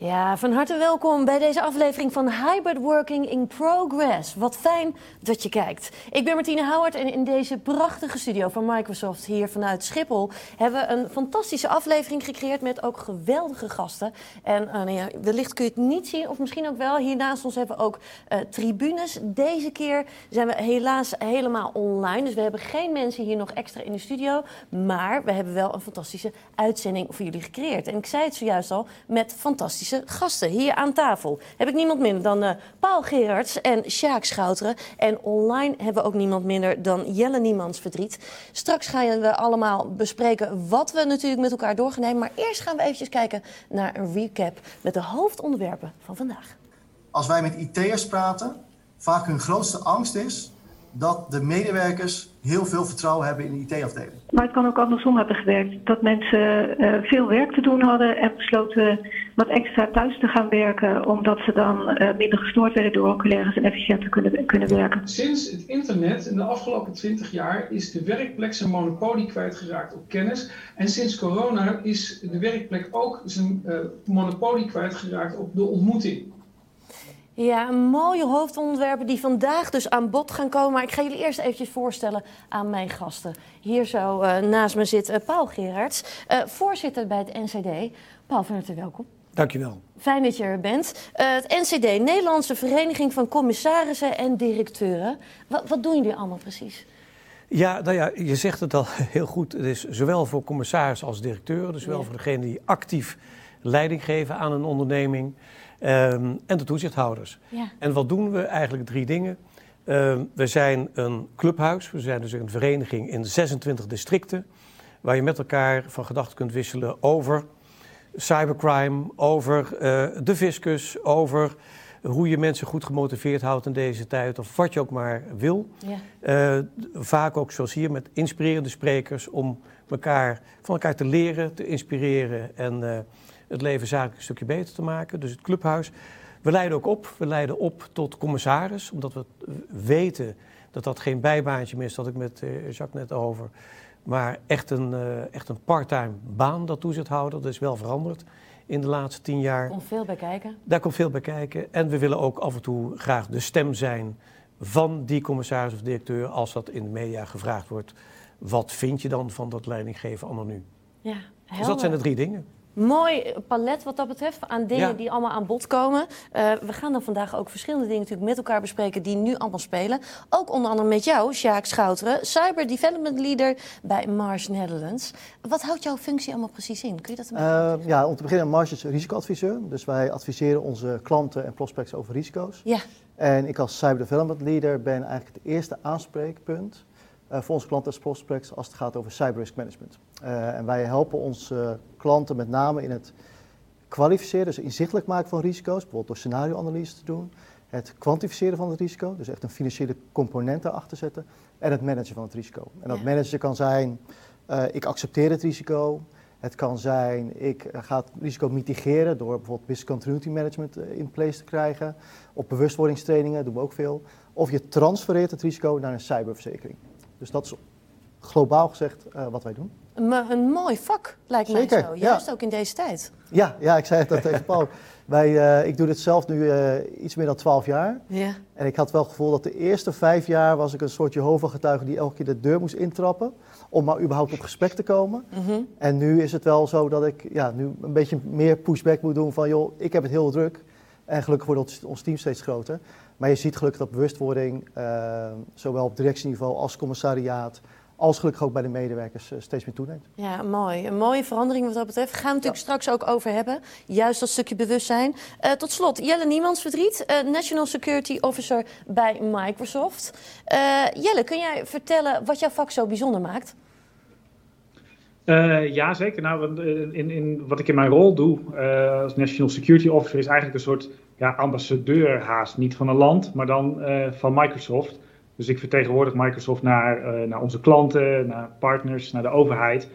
Ja, van harte welkom bij deze aflevering van Hybrid Working in Progress. Wat fijn dat je kijkt. Ik ben Martine Howard en in deze prachtige studio van Microsoft hier vanuit Schiphol hebben we een fantastische aflevering gecreëerd met ook geweldige gasten. En uh, nou ja, wellicht kun je het niet zien, of misschien ook wel. Hier naast ons hebben we ook uh, tribunes. Deze keer zijn we helaas helemaal online, dus we hebben geen mensen hier nog extra in de studio. Maar we hebben wel een fantastische uitzending voor jullie gecreëerd. En ik zei het zojuist al, met fantastische gasten hier aan tafel. Heb ik niemand minder dan uh, Paul Gerards en Sjaak Schouteren. En online hebben we ook niemand minder dan Jelle Niemands Verdriet. Straks gaan we allemaal bespreken wat we natuurlijk met elkaar doorgaan nemen. Maar eerst gaan we eventjes kijken naar een recap met de hoofdonderwerpen van vandaag. Als wij met IT'ers praten, vaak hun grootste angst is dat de medewerkers heel veel vertrouwen hebben in de IT-afdeling. Maar het kan ook andersom hebben gewerkt. Dat mensen uh, veel werk te doen hadden en besloten wat extra thuis te gaan werken, omdat ze dan uh, minder gestoord werden door collega's en efficiënter kunnen, kunnen werken. Sinds het internet in de afgelopen 20 jaar is de werkplek zijn monopolie kwijtgeraakt op kennis. En sinds corona is de werkplek ook zijn uh, monopolie kwijtgeraakt op de ontmoeting. Ja, mooie hoofdonderwerpen die vandaag dus aan bod gaan komen. Maar ik ga jullie eerst eventjes voorstellen aan mijn gasten. Hier zo uh, naast me zit uh, Paul Gerards, uh, voorzitter bij het NCD. Paul, van harte welkom. Dankjewel. Fijn dat je er bent. het NCD, Nederlandse Vereniging van Commissarissen en Directeuren. Wat, wat doen jullie allemaal precies? Ja, nou ja, je zegt het al heel goed. Het is zowel voor commissarissen als directeuren, dus zowel ja. voor degenen die actief leiding geven aan een onderneming. Um, en de toezichthouders. Ja. En wat doen we? Eigenlijk drie dingen. Um, we zijn een clubhuis, we zijn dus een vereniging in 26 districten, waar je met elkaar van gedachten kunt wisselen over cybercrime, over uh, de fiscus, over hoe je mensen goed gemotiveerd houdt in deze tijd, of wat je ook maar wil. Ja. Uh, vaak ook zoals hier met inspirerende sprekers om elkaar, van elkaar te leren, te inspireren en uh, het leven zakelijk een stukje beter te maken. Dus het clubhuis. We leiden ook op. We leiden op tot commissaris, omdat we weten dat dat geen bijbaantje meer is, dat ik met uh, Jacques net over. Maar echt een, uh, echt een part-time baan, dat toezichthouder. Dat is wel veranderd in de laatste tien jaar. Daar komt veel bij kijken. Daar komt veel bij kijken. En we willen ook af en toe graag de stem zijn van die commissaris of directeur, als dat in de media gevraagd wordt. Wat vind je dan van dat leidinggeven anno nu? Ja, dus dat zijn de drie dingen. Mooi palet wat dat betreft aan dingen Ja. die allemaal aan bod komen. Uh, we gaan dan vandaag ook verschillende dingen natuurlijk met elkaar bespreken die nu allemaal spelen. Ook onder andere met jou, Sjaak Schouteren, Cyber Development Leader bij Mars Netherlands. Wat houdt jouw functie allemaal precies in? Kun je dat een Uh, ja, om te beginnen, Mars is risicoadviseur. Dus wij adviseren onze klanten en prospects over risico's. Ja, En ik als Cyber Development Leader ben eigenlijk het eerste aanspreekpunt voor onze klanten en prospects als het gaat over cyber risk management. Uh, en wij helpen onze klanten met name in het kwalificeren, dus inzichtelijk maken van risico's, bijvoorbeeld door scenarioanalyse te doen. Het kwantificeren van het risico, dus echt een financiële component daarachter zetten. En het managen van het risico. En dat managen kan zijn, uh, ik accepteer het risico. Het kan zijn, ik ga het risico mitigeren door bijvoorbeeld business continuity management eh, in place te krijgen. Op bewustwordingstrainingen doen we ook veel. Of je transfereert het risico naar een cyberverzekering. Dus dat is globaal gezegd uh, wat wij doen. een, een mooi vak lijkt mij zo. ja. Juist ook in deze tijd. Ja, ja ik zei het al tegen Paul. Wij, uh, ik doe dit zelf nu uh, iets meer dan 12 jaar. Ja. En ik had wel het gevoel dat de eerste vijf jaar was ik een soort Jehovah-getuige die elke keer de deur moest intrappen. Om maar überhaupt op gesprek te komen. Mm -hmm. En nu is het wel zo dat ik ja, nu een beetje meer pushback moet doen van joh, ik heb het heel druk. En gelukkig wordt ons team steeds groter. Maar je ziet gelukkig dat bewustwording, uh, zowel op directieniveau als commissariaat, als gelukkig ook bij de medewerkers uh, steeds meer toeneemt. Ja, mooi. Een mooie verandering wat dat betreft. Gaan we natuurlijk ja. straks ook over hebben. Juist dat stukje bewustzijn. Uh, tot slot, Jelle Niemands Verdriet, uh, National Security Officer bij Microsoft. Jelle, kun jij vertellen wat jouw vak zo bijzonder maakt? Uh, ja, zeker. Nou, in, in, wat ik in mijn rol doe uh, als National Security Officer is eigenlijk een soort ja, ambassadeur haast. Niet van een land, maar dan van Microsoft. Dus ik vertegenwoordig Microsoft naar, naar onze klanten, naar partners, naar de overheid.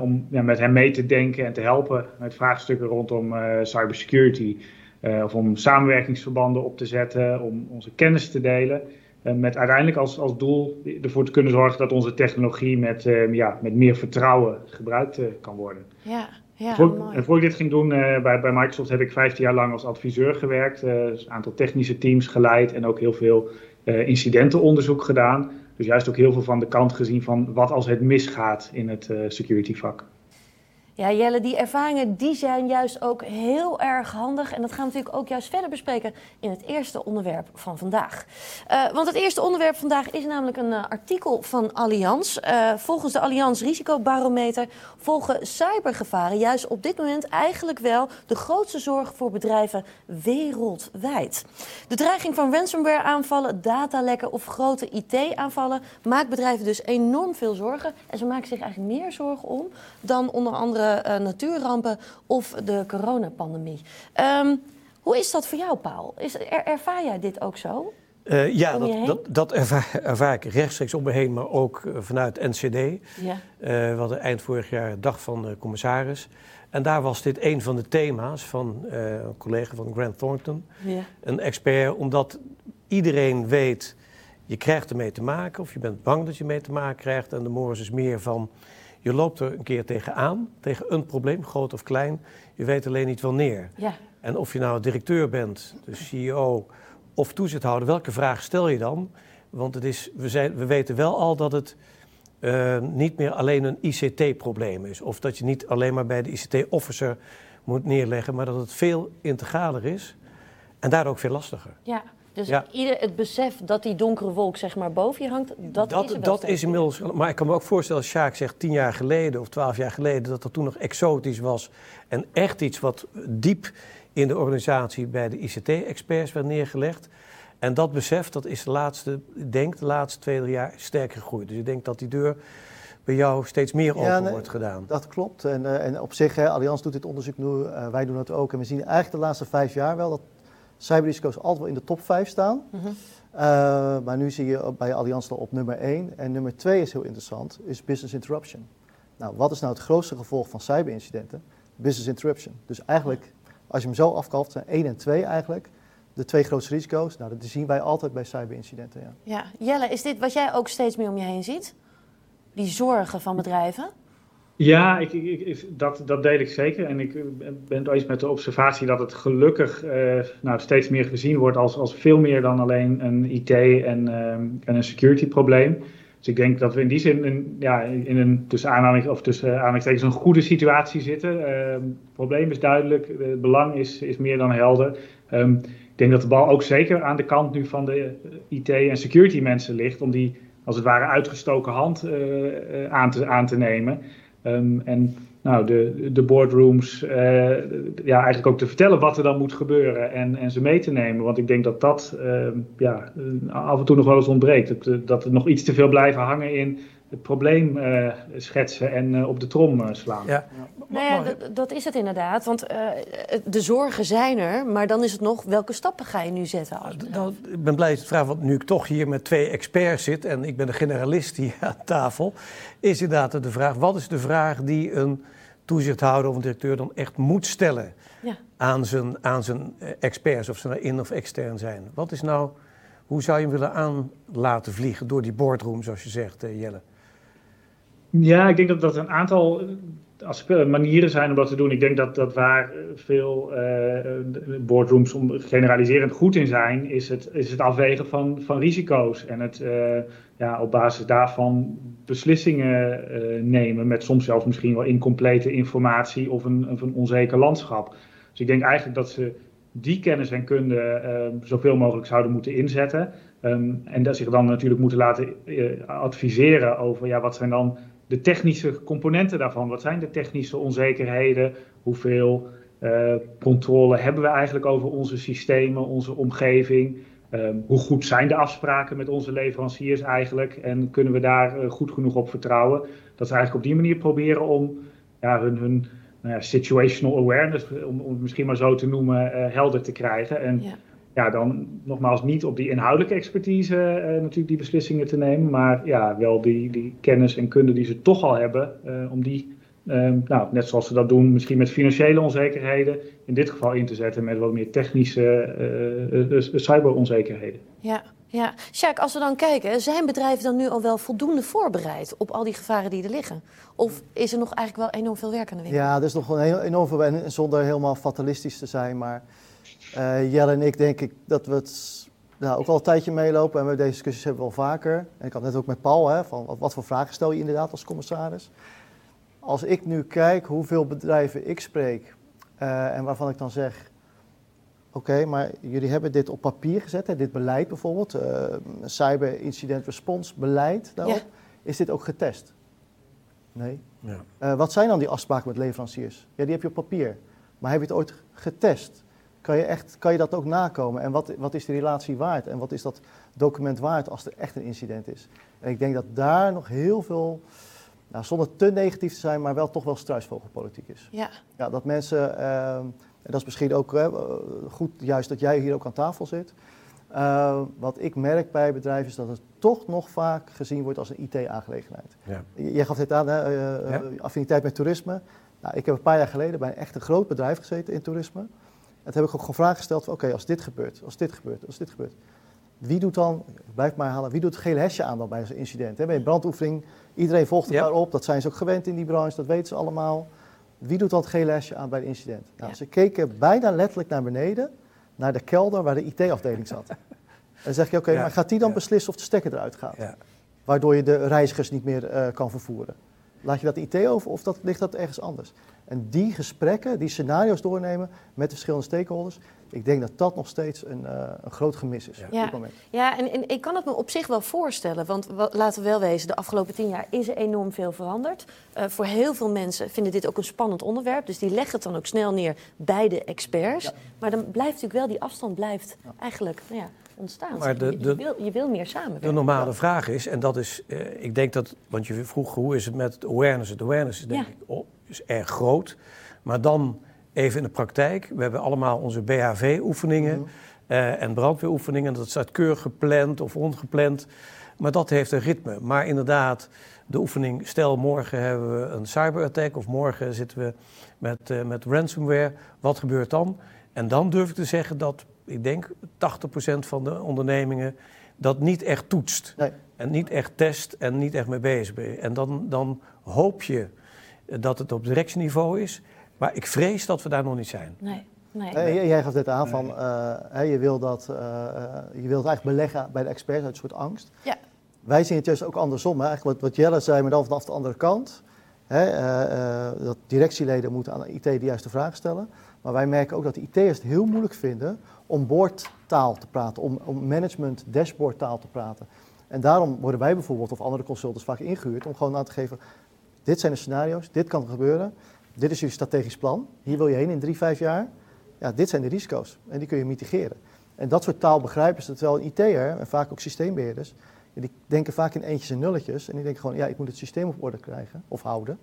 om ja, met hen mee te denken en te helpen met vraagstukken rondom cybersecurity. of om samenwerkingsverbanden op te zetten, om onze kennis te delen. Met uiteindelijk als, als doel ervoor te kunnen zorgen dat onze technologie met, uh, ja, met meer vertrouwen gebruikt uh, kan worden. Ja, Ja, voor, mooi. en voor ik dit ging doen eh, bij, bij Microsoft heb ik 15 jaar lang als adviseur gewerkt. eh, dus een aantal technische teams geleid en ook heel veel eh, incidentenonderzoek gedaan. Dus juist ook heel veel van de kant gezien van wat als het misgaat in het eh, security vak. Ja, Jelle, die ervaringen die zijn juist ook heel erg handig. En dat gaan we natuurlijk ook juist verder bespreken in het eerste onderwerp van vandaag. Eh, want het eerste onderwerp vandaag is namelijk een eh, artikel van Allianz. Eh, volgens de Allianz Risicobarometer volgen cybergevaren juist op dit moment eigenlijk wel de grootste zorg voor bedrijven wereldwijd. De dreiging van ransomware-aanvallen, datalekken of grote IT-aanvallen maakt bedrijven dus enorm veel zorgen. En ze maken zich eigenlijk meer zorgen om dan onder andere eh, natuurrampen of de coronapandemie. Ehm, hoe is dat voor jou, Paul? Is, er- ervaar jij dit ook zo? Eh, ja, dat, dat, dat ervaar, ervaar ik rechtstreeks om me heen, maar ook eh, vanuit NCD. Ja. Eh, we hadden eind vorig jaar dag van de commissaris. En daar was dit een van de thema's van een collega van Grant Thornton, ja. een expert, omdat iedereen weet, je krijgt ermee te maken of je bent bang dat je mee te maken krijgt. En de morgens is meer van, je loopt er een keer tegenaan, tegen een probleem, groot of klein. Je weet alleen niet wanneer. Ja. En of je nou directeur bent, de CEO of toezichthouder, welke vraag stel je dan? Want het is, we, zijn, we weten wel al dat het eh, niet meer alleen een ICT-probleem is. Of dat je niet alleen maar bij de ICT-officer moet neerleggen, maar dat het veel integraler is en daardoor ook veel lastiger. ja. Dus Ja. ieder, het besef dat die donkere wolk zeg maar boven je hangt, dat, is er wel dat is inmiddels. Maar ik kan me ook voorstellen, als Sjaak zegt tien jaar geleden of twaalf jaar geleden, dat dat toen nog exotisch was. En echt iets wat diep in de organisatie bij de ICT-experts werd neergelegd. En dat besef, dat is de laatste, ik denk de laatste twee, drie jaar sterk gegroeid. Dus ik denk dat die deur bij jou steeds meer open Ja, nee, wordt gedaan. Dat klopt. En, eh, en op zich, hè, Allianz doet dit onderzoek nu, eh, wij doen het ook. En we zien eigenlijk de laatste vijf jaar wel dat cyberrisico's altijd wel in de top vijf staan. Mhm. Eh, maar nu zie je bij Allianz al op nummer 1. En nummer 2 is heel interessant, is business interruption. Nou, wat is nou het grootste gevolg van cyberincidenten? Business interruption. Dus eigenlijk, als je hem zo afkalft, zijn 1 en 2 eigenlijk de twee grootste risico's. Nou, dat zien wij altijd bij cyberincidenten, ja. Ja. Jelle, is dit wat jij ook steeds meer om je heen ziet? Die zorgen van bedrijven? Ja, ik, ik, dat, dat deel ik zeker. En ik eh, ben het eens met de observatie dat het gelukkig eh, nou, steeds meer gezien wordt als, als veel meer dan alleen een IT- en, eh, en een security probleem. Dus ik denk dat we in die zin ja, in een tussen aanhalings, of tussen aanhalingstekens een goede situatie zitten. Eh, het probleem is duidelijk, het belang is, is meer dan helder. Ehm, ik denk dat de bal ook zeker aan de kant nu van de eh, IT- en security mensen ligt om die als het ware uitgestoken hand eh, eh, aan, te, aan te nemen. Ehm, en nou, de, de boardrooms, eh, ja, eigenlijk ook te vertellen wat er dan moet gebeuren en, en ze mee te nemen. Want ik denk dat dat ehm, ja, eh, af en toe nog wel eens ontbreekt. Dat, eh, dat er nog iets te veel blijven hangen in het probleem eh, schetsen en eh, op de trom eh, slaan. Ja. Nou ja, dat, dat is het inderdaad. Want eh, de zorgen zijn er, maar dan is het nog welke stappen ga je nu zetten? Als bedrijf? Nou, ik ben blij dat je het vraagt, want nu ik toch hier met twee experts zit en ik ben de generalist hier aan tafel, is inderdaad de vraag: wat is de vraag die een toezichthouder of een directeur dan echt moet stellen Ja. aan zijn, aan zijn experts, of ze nou in of extern zijn? Wat is nou, hoe zou je hem willen aan laten vliegen door die boardroom, zoals je zegt, eh, Jelle? Ja, ik denk dat dat een aantal eh, manieren zijn om dat te doen. Ik denk dat, dat waar eh, veel eh, boardrooms om generaliserend goed in zijn, is het, is het afwegen van, van risico's. En het ja, op basis daarvan beslissingen nemen met soms zelfs misschien wel incomplete informatie of een, een onzeker landschap. Dus ik denk eigenlijk dat ze die kennis en kunde zoveel mogelijk zouden moeten inzetten. Ehm, en dat zich dan natuurlijk moeten laten adviseren over ja, wat zijn dan de technische componenten daarvan. Wat zijn de technische onzekerheden? Hoeveel eh, controle hebben we eigenlijk over onze systemen, onze omgeving? Ehm, hoe goed zijn de afspraken met onze leveranciers eigenlijk? En kunnen we daar eh, goed genoeg op vertrouwen? Dat ze eigenlijk op die manier proberen om ja, hun, nou ja, situational awareness, om, het misschien maar zo te noemen, eh, helder te krijgen. En. Ja, dan nogmaals niet op die inhoudelijke expertise eh, natuurlijk die beslissingen te nemen, maar ja, wel die, die kennis en kunde die ze toch al hebben, eh, om die, eh, nou, net zoals ze dat doen, misschien met financiële onzekerheden, in dit geval in te zetten met wat meer technische eh, cyberonzekerheden. Ja. Ja, Sjaak, als we dan kijken, zijn bedrijven dan nu al wel voldoende voorbereid op al die gevaren die er liggen? Of is er nog eigenlijk wel enorm veel werk aan de winkel? Ja, er is nog een heel, enorm veel, en zonder helemaal fatalistisch te zijn, maar uh, Jelle en ik denk ik dat we het nou, ook al een tijdje meelopen en we deze discussies hebben we al vaker. En ik had net ook met Paul, hè, van wat, wat voor vragen stel je inderdaad als commissaris? Als ik nu kijk hoeveel bedrijven ik spreek uh, en waarvan ik dan zeg, Oké, maar jullie hebben dit op papier gezet, hè? dit beleid bijvoorbeeld, uh, cyber incident response beleid daarop. Ja. Is dit ook getest? Nee. Ja. Uh, wat zijn dan die afspraken met leveranciers? Ja, die heb je op papier. Maar heb je het ooit getest? Kan je, echt, kan je dat ook nakomen? En wat, wat is de relatie waard? En wat is dat document waard als er echt een incident is? En ik denk dat daar nog heel veel, nou, zonder te negatief te zijn, maar wel toch wel struisvogelpolitiek is. Ja. ja dat mensen... Uh, en dat is misschien ook uh, goed, juist dat jij hier ook aan tafel zit. Uh, wat ik merk bij bedrijven is dat het toch nog vaak gezien wordt als een IT-aangelegenheid. Ja. Jij gaf dit aan, hè, uh, ja? affiniteit met toerisme. Nou, ik heb een paar jaar geleden bij een echt een groot bedrijf gezeten in toerisme. Toen heb ik ook gewoon vragen gesteld oké, als dit gebeurt, als dit gebeurt, als dit gebeurt. Wie doet dan, blijf maar halen, wie doet het gele hesje aan dan bij zo'n incident? Hè? Bij een brandoefening, iedereen volgt elkaar op, dat zijn ze ook gewend in die branche, dat weten ze allemaal. Wie doet dat geen lesje aan bij het incident? Nou, Ze keken bijna letterlijk naar beneden, naar de kelder waar de IT-afdeling zat. en dan zeg je, oké, maar gaat die dan beslissen of de stekker eruit gaat? Waardoor je de reizigers niet meer uh, kan vervoeren. Laat je dat IT over of dat, ligt dat ergens anders? En die gesprekken, die scenario's doornemen met de verschillende stakeholders, ik denk dat dat nog steeds een, uh, een groot gemis is ja. op dit moment. Ja, en, en, ik kan het me op zich wel voorstellen. Want wat, laten we wel wezen, de afgelopen tien jaar is er enorm veel veranderd. Uh, voor heel veel mensen vinden dit ook een spannend onderwerp. Dus die leggen het dan ook snel neer bij de experts. Ja. Maar dan blijft natuurlijk wel, die afstand blijft eigenlijk nou ja, ontstaan. Maar de, de, je, wil, je, wil, meer samenwerken. De normale vraag is, en dat is, uh, ik denk dat, want je vroeg hoe is het met awareness? Het awareness is denk ik is erg groot. Maar dan even in de praktijk. We hebben allemaal onze BHV-oefeningen mm uh, en brandweeroefeningen. Dat staat keurig gepland of ongepland. Maar dat heeft een ritme. Maar inderdaad, de oefening, stel morgen hebben we een cyberattack of morgen zitten we met, uh, met ransomware. Wat gebeurt dan? En dan durf ik te zeggen dat, ik denk, 80% van de ondernemingen dat niet echt toetst. Nee. En niet echt test en niet echt mee bezig is. En dan, dan hoop je dat het op directieniveau is. Maar ik vrees dat we daar nog niet zijn. Nee. Nee. jij gaf dit aan van, uh, je, wil dat, uh, je wilt eigenlijk beleggen bij de experts uit een soort angst. Ja. Wij zien het juist ook andersom. Hè? Eigenlijk wat, wat Jelle zei, maar dan vanaf de andere kant. Hè? Uh, dat directieleden moeten aan de IT de juiste vragen stellen. Maar wij merken ook dat de IT'ers het heel moeilijk vinden om boordtaal te praten, om, om management dashboardtaal te praten. En daarom worden wij bijvoorbeeld, of andere consultants vaak ingehuurd, om gewoon aan te geven, dit zijn de scenario's, dit kan gebeuren dit is je strategisch plan, hier wil je heen in drie, vijf jaar. Ja, dit zijn de risico's en die kun je mitigeren. En dat soort taal begrijpen ze, terwijl een IT'er en vaak ook systeembeheerders, die denken vaak in eentjes en nulletjes en die denken gewoon, ja, ik moet het systeem op orde krijgen of houden.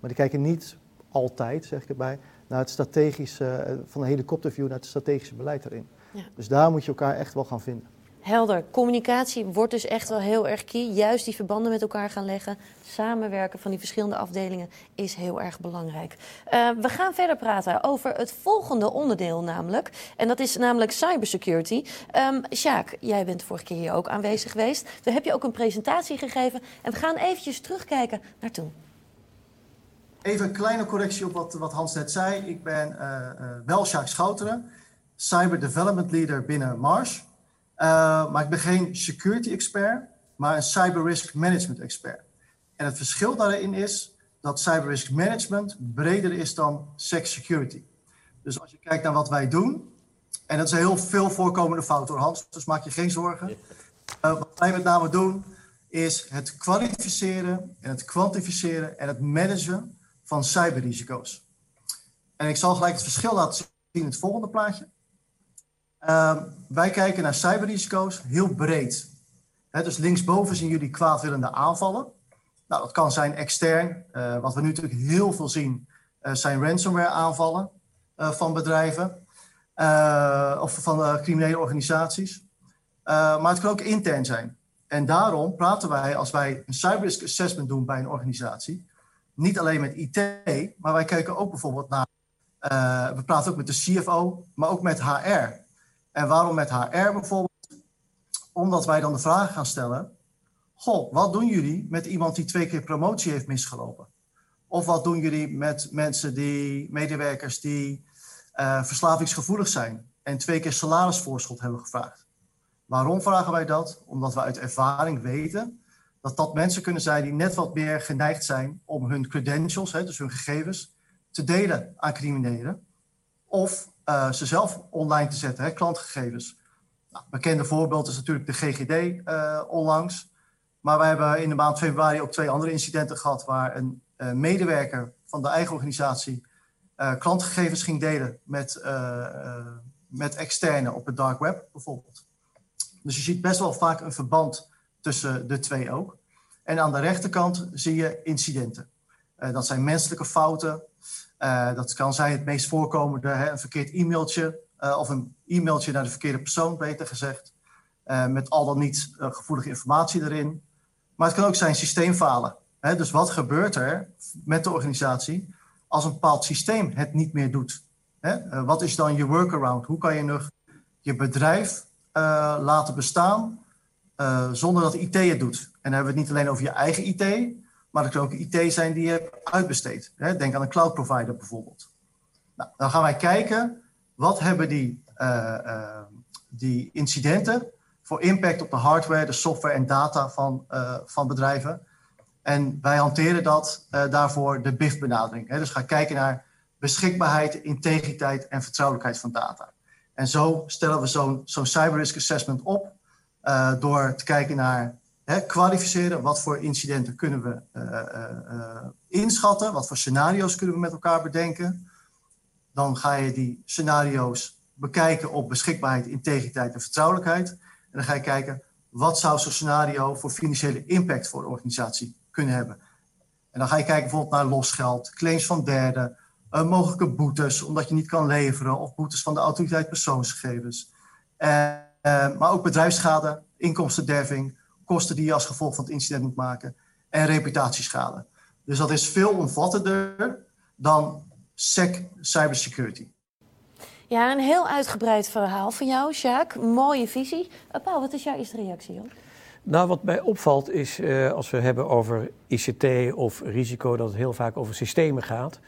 Maar die kijken niet altijd, zeg ik erbij, naar het strategische, eh, van een helikopterview naar het strategische beleid erin. Ja. Dus daar moet je elkaar echt wel gaan vinden. Helder. Communicatie wordt dus echt wel heel erg key. Juist die verbanden met elkaar gaan leggen. Samenwerken van die verschillende afdelingen is heel erg belangrijk. Uh, we gaan verder praten over het volgende onderdeel namelijk. En dat is namelijk cybersecurity. Um, Sjaak, jij bent vorige keer hier ook aanwezig geweest. Daar heb je ook een presentatie gegeven. En we gaan eventjes terugkijken naar toen. Even een kleine correctie op wat, wat Hans net zei. Ik ben uh, uh, wel Sjaak Schouteren, Cyber Development Leader binnen Mars. Uh, maar ik ben geen security expert, maar een cyber risk management expert. En het verschil daarin is dat cyber risk management breder is dan sex security. Dus als je kijkt naar wat wij doen, en dat is een heel veel voorkomende fout hoor Hans, dus maak je geen zorgen. Uh, wat wij met name doen, is het kwalificeren en het kwantificeren en het managen van cyberrisico's. En ik zal gelijk het verschil laten zien in het volgende plaatje. Uh, wij kijken naar cyberrisico's heel breed. He, dus linksboven zien jullie kwaadwillende aanvallen. Nou, dat kan zijn extern. Uh, wat we nu natuurlijk heel veel zien, uh, zijn ransomware aanvallen uh, van bedrijven of van criminele organisaties. maar het kan ook intern zijn. En daarom praten wij, als wij een cyber assessment doen bij een organisatie, niet alleen met IT, maar wij kijken ook bijvoorbeeld naar, we praten ook met de CFO, maar ook met HR. En waarom met HR bijvoorbeeld? omdat wij dan de vraag gaan stellen: Goh, wat doen jullie met iemand die twee keer promotie heeft misgelopen? Of wat doen jullie met mensen die, medewerkers die uh, verslavingsgevoelig zijn en twee keer salarisvoorschot hebben gevraagd? Waarom vragen wij dat? Omdat we uit ervaring weten dat dat mensen kunnen zijn die net wat meer geneigd zijn om hun credentials, hè, dus hun gegevens, te delen aan criminelen. Of uh, ze zelf online te zetten, hè, klantgegevens. Nou, bekende voorbeeld is natuurlijk de GGD uh, onlangs. Maar we hebben in de maand februari ook twee andere incidenten gehad waar een uh, medewerker van de eigen organisatie klantgegevens ging delen met, met externe op het dark web bijvoorbeeld. Dus je ziet best wel vaak een verband tussen de twee ook. En aan de rechterkant zie je incidenten. Dat zijn menselijke fouten. Uh, dat kan zijn het meest voorkomende, hè, een verkeerd e-mailtje uh, of een e-mailtje naar de verkeerde persoon, beter gezegd. met al dan niet gevoelige informatie erin. Maar het kan ook zijn systeemfalen. Hè, dus wat gebeurt er met de organisatie als een bepaald systeem het niet meer doet? Hè? wat is dan je workaround? Hoe kan je nog je bedrijf laten bestaan zonder dat IT het doet. En dan hebben we het niet alleen over je eigen IT, maar het kan ook IT zijn die je uitbesteed. Denk aan een cloud provider bijvoorbeeld. Nou, dan gaan wij kijken, wat hebben die, uh, uh, die incidenten voor impact op de hardware, de software en data van, van bedrijven. En wij hanteren dat daarvoor de BIF-benadering. Dus ga kijken naar beschikbaarheid, integriteit en vertrouwelijkheid van data. En zo stellen we zo'n zo'n cyber risk assessment op door te kijken naar kwalificeren. Wat voor incidenten kunnen we uh, inschatten? Wat voor scenario's kunnen we met elkaar bedenken? Dan ga je die scenario's bekijken op beschikbaarheid, integriteit en vertrouwelijkheid. En dan ga je kijken, wat zou zo'n scenario voor financiële impact voor de organisatie kunnen hebben? En dan ga je kijken bijvoorbeeld naar losgeld, claims van derden, mogelijke boetes omdat je niet kan leveren of boetes van de autoriteit persoonsgegevens. En maar ook bedrijfsschade, inkomstenderving, kosten die je als gevolg van het incident moet maken en reputatieschade. Dus dat is veel omvattender dan SEC cybersecurity. Ja, een heel uitgebreid verhaal van jou, Sjaak. Mooie visie. Uh, Paul, wat is jouw eerste reactie? Hoor? Nou, wat mij opvalt is, uh, als we hebben over ICT of risico, dat het heel vaak over systemen gaat.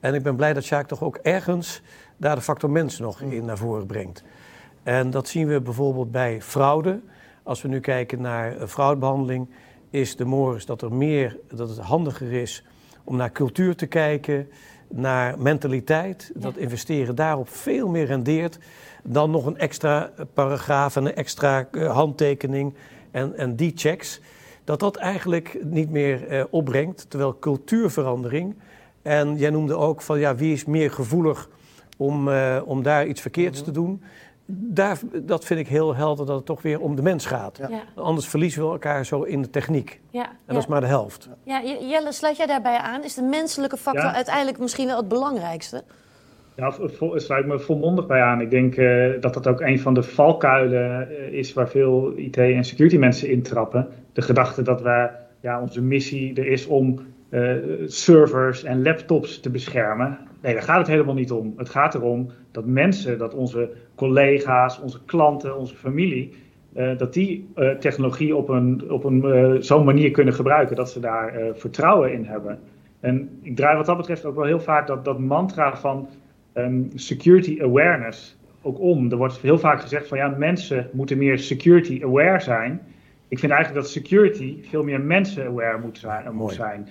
En ik ben blij dat Sjaak toch ook ergens daar de factor mens nog in naar voren brengt. En dat zien we bijvoorbeeld bij fraude. Als we nu kijken naar fraudebehandeling, is de morris dat er meer, dat het handiger is om naar cultuur te kijken, naar mentaliteit. Dat investeren daarop veel meer rendeert dan nog een extra paragraaf en een extra uh, handtekening en, en die checks. Dat dat eigenlijk niet meer uh, opbrengt, terwijl cultuurverandering. En jij noemde ook van ja, wie is meer gevoelig om, uh, om daar iets verkeerds mm -hmm. te doen daar, dat vind ik heel helder dat het toch weer om de mens gaat. Ja. Anders verliezen we elkaar zo in de techniek. Ja. En dat is maar de helft. Ja, Jelle, sluit jij daarbij aan? Is de menselijke factor uiteindelijk misschien wel het belangrijkste? Ja, sluit me volmondig bij aan. Ik denk uh, dat dat ook een van de valkuilen uh, is waar veel IT- en security mensen intrappen. De gedachte dat wij, ja, onze missie er is om uh, servers en laptops te beschermen. Nee, daar gaat het helemaal niet om. Het gaat erom dat mensen, dat onze collega's, onze klanten, onze familie, uh, dat die uh, technologie op een, op een uh, zo'n manier kunnen gebruiken dat ze daar vertrouwen in hebben. En ik draai wat dat betreft ook wel heel vaak dat, dat mantra van um, security awareness ook om. Er wordt heel vaak gezegd van ja, mensen moeten meer security aware zijn. Ik vind eigenlijk dat security veel meer mensen aware moet zijn. Moet zijn.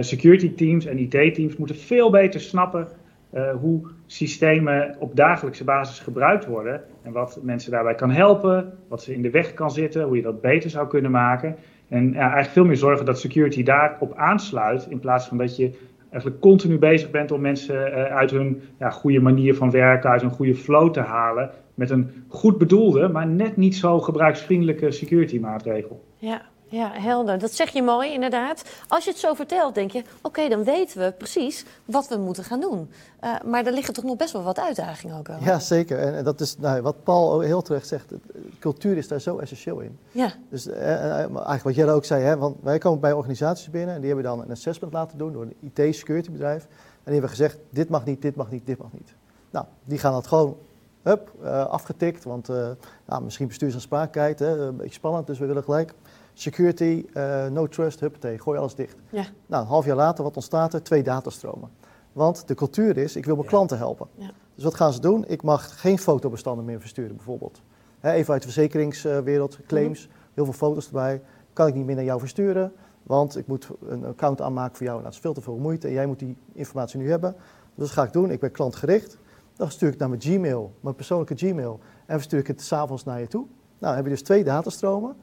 Security teams en IT teams moeten veel beter snappen uh, hoe systemen op dagelijkse basis gebruikt worden en wat mensen daarbij kan helpen, wat ze in de weg kan zitten, hoe je dat beter zou kunnen maken. En ja, eigenlijk veel meer zorgen dat security daarop aansluit, in plaats van dat je eigenlijk continu bezig bent om mensen uh, uit hun ja, goede manier van werken, uit hun goede flow te halen, met een goed bedoelde, maar net niet zo gebruiksvriendelijke security maatregel. Ja, ja, helder. Dat zeg je mooi, inderdaad. Als je het zo vertelt, denk je: oké, okay, dan weten we precies wat we moeten gaan doen. Uh, maar er liggen toch nog best wel wat uitdagingen ook wel. Ja, zeker. En, en dat is nou, wat Paul heel terecht zegt: cultuur is daar zo essentieel in. Ja. Dus uh, eigenlijk wat jij ook zei, hè, want wij komen bij organisaties binnen en die hebben dan een assessment laten doen door een IT-security bedrijf. En die hebben gezegd: dit mag niet, dit mag niet, dit mag niet. Nou, die gaan dat gewoon Hup, uh, afgetikt, want uh, ja, misschien bestuursaansprakelijkheid, hè, een beetje spannend, dus we willen gelijk. Security, uh, no trust, huppatee, gooi alles dicht. Ja. Nou, een half jaar later, wat ontstaat er? Twee datastromen. Want de cultuur is, ik wil mijn klanten helpen. Ja. Dus wat gaan ze doen? Ik mag geen fotobestanden meer versturen, bijvoorbeeld. even uit de verzekeringswereld, claims, mhm. heel veel foto's erbij. Kan ik niet meer naar jou versturen, want ik moet een account aanmaken voor jou. Nou, dat is veel te veel moeite en jij moet die informatie nu hebben. Dus dat ga ik doen. Ik ben klantgericht. Dan stuur ik naar mijn Gmail, mijn persoonlijke Gmail. En verstuur ik het s'avonds naar je toe. Nou, heb je dus twee datastromen.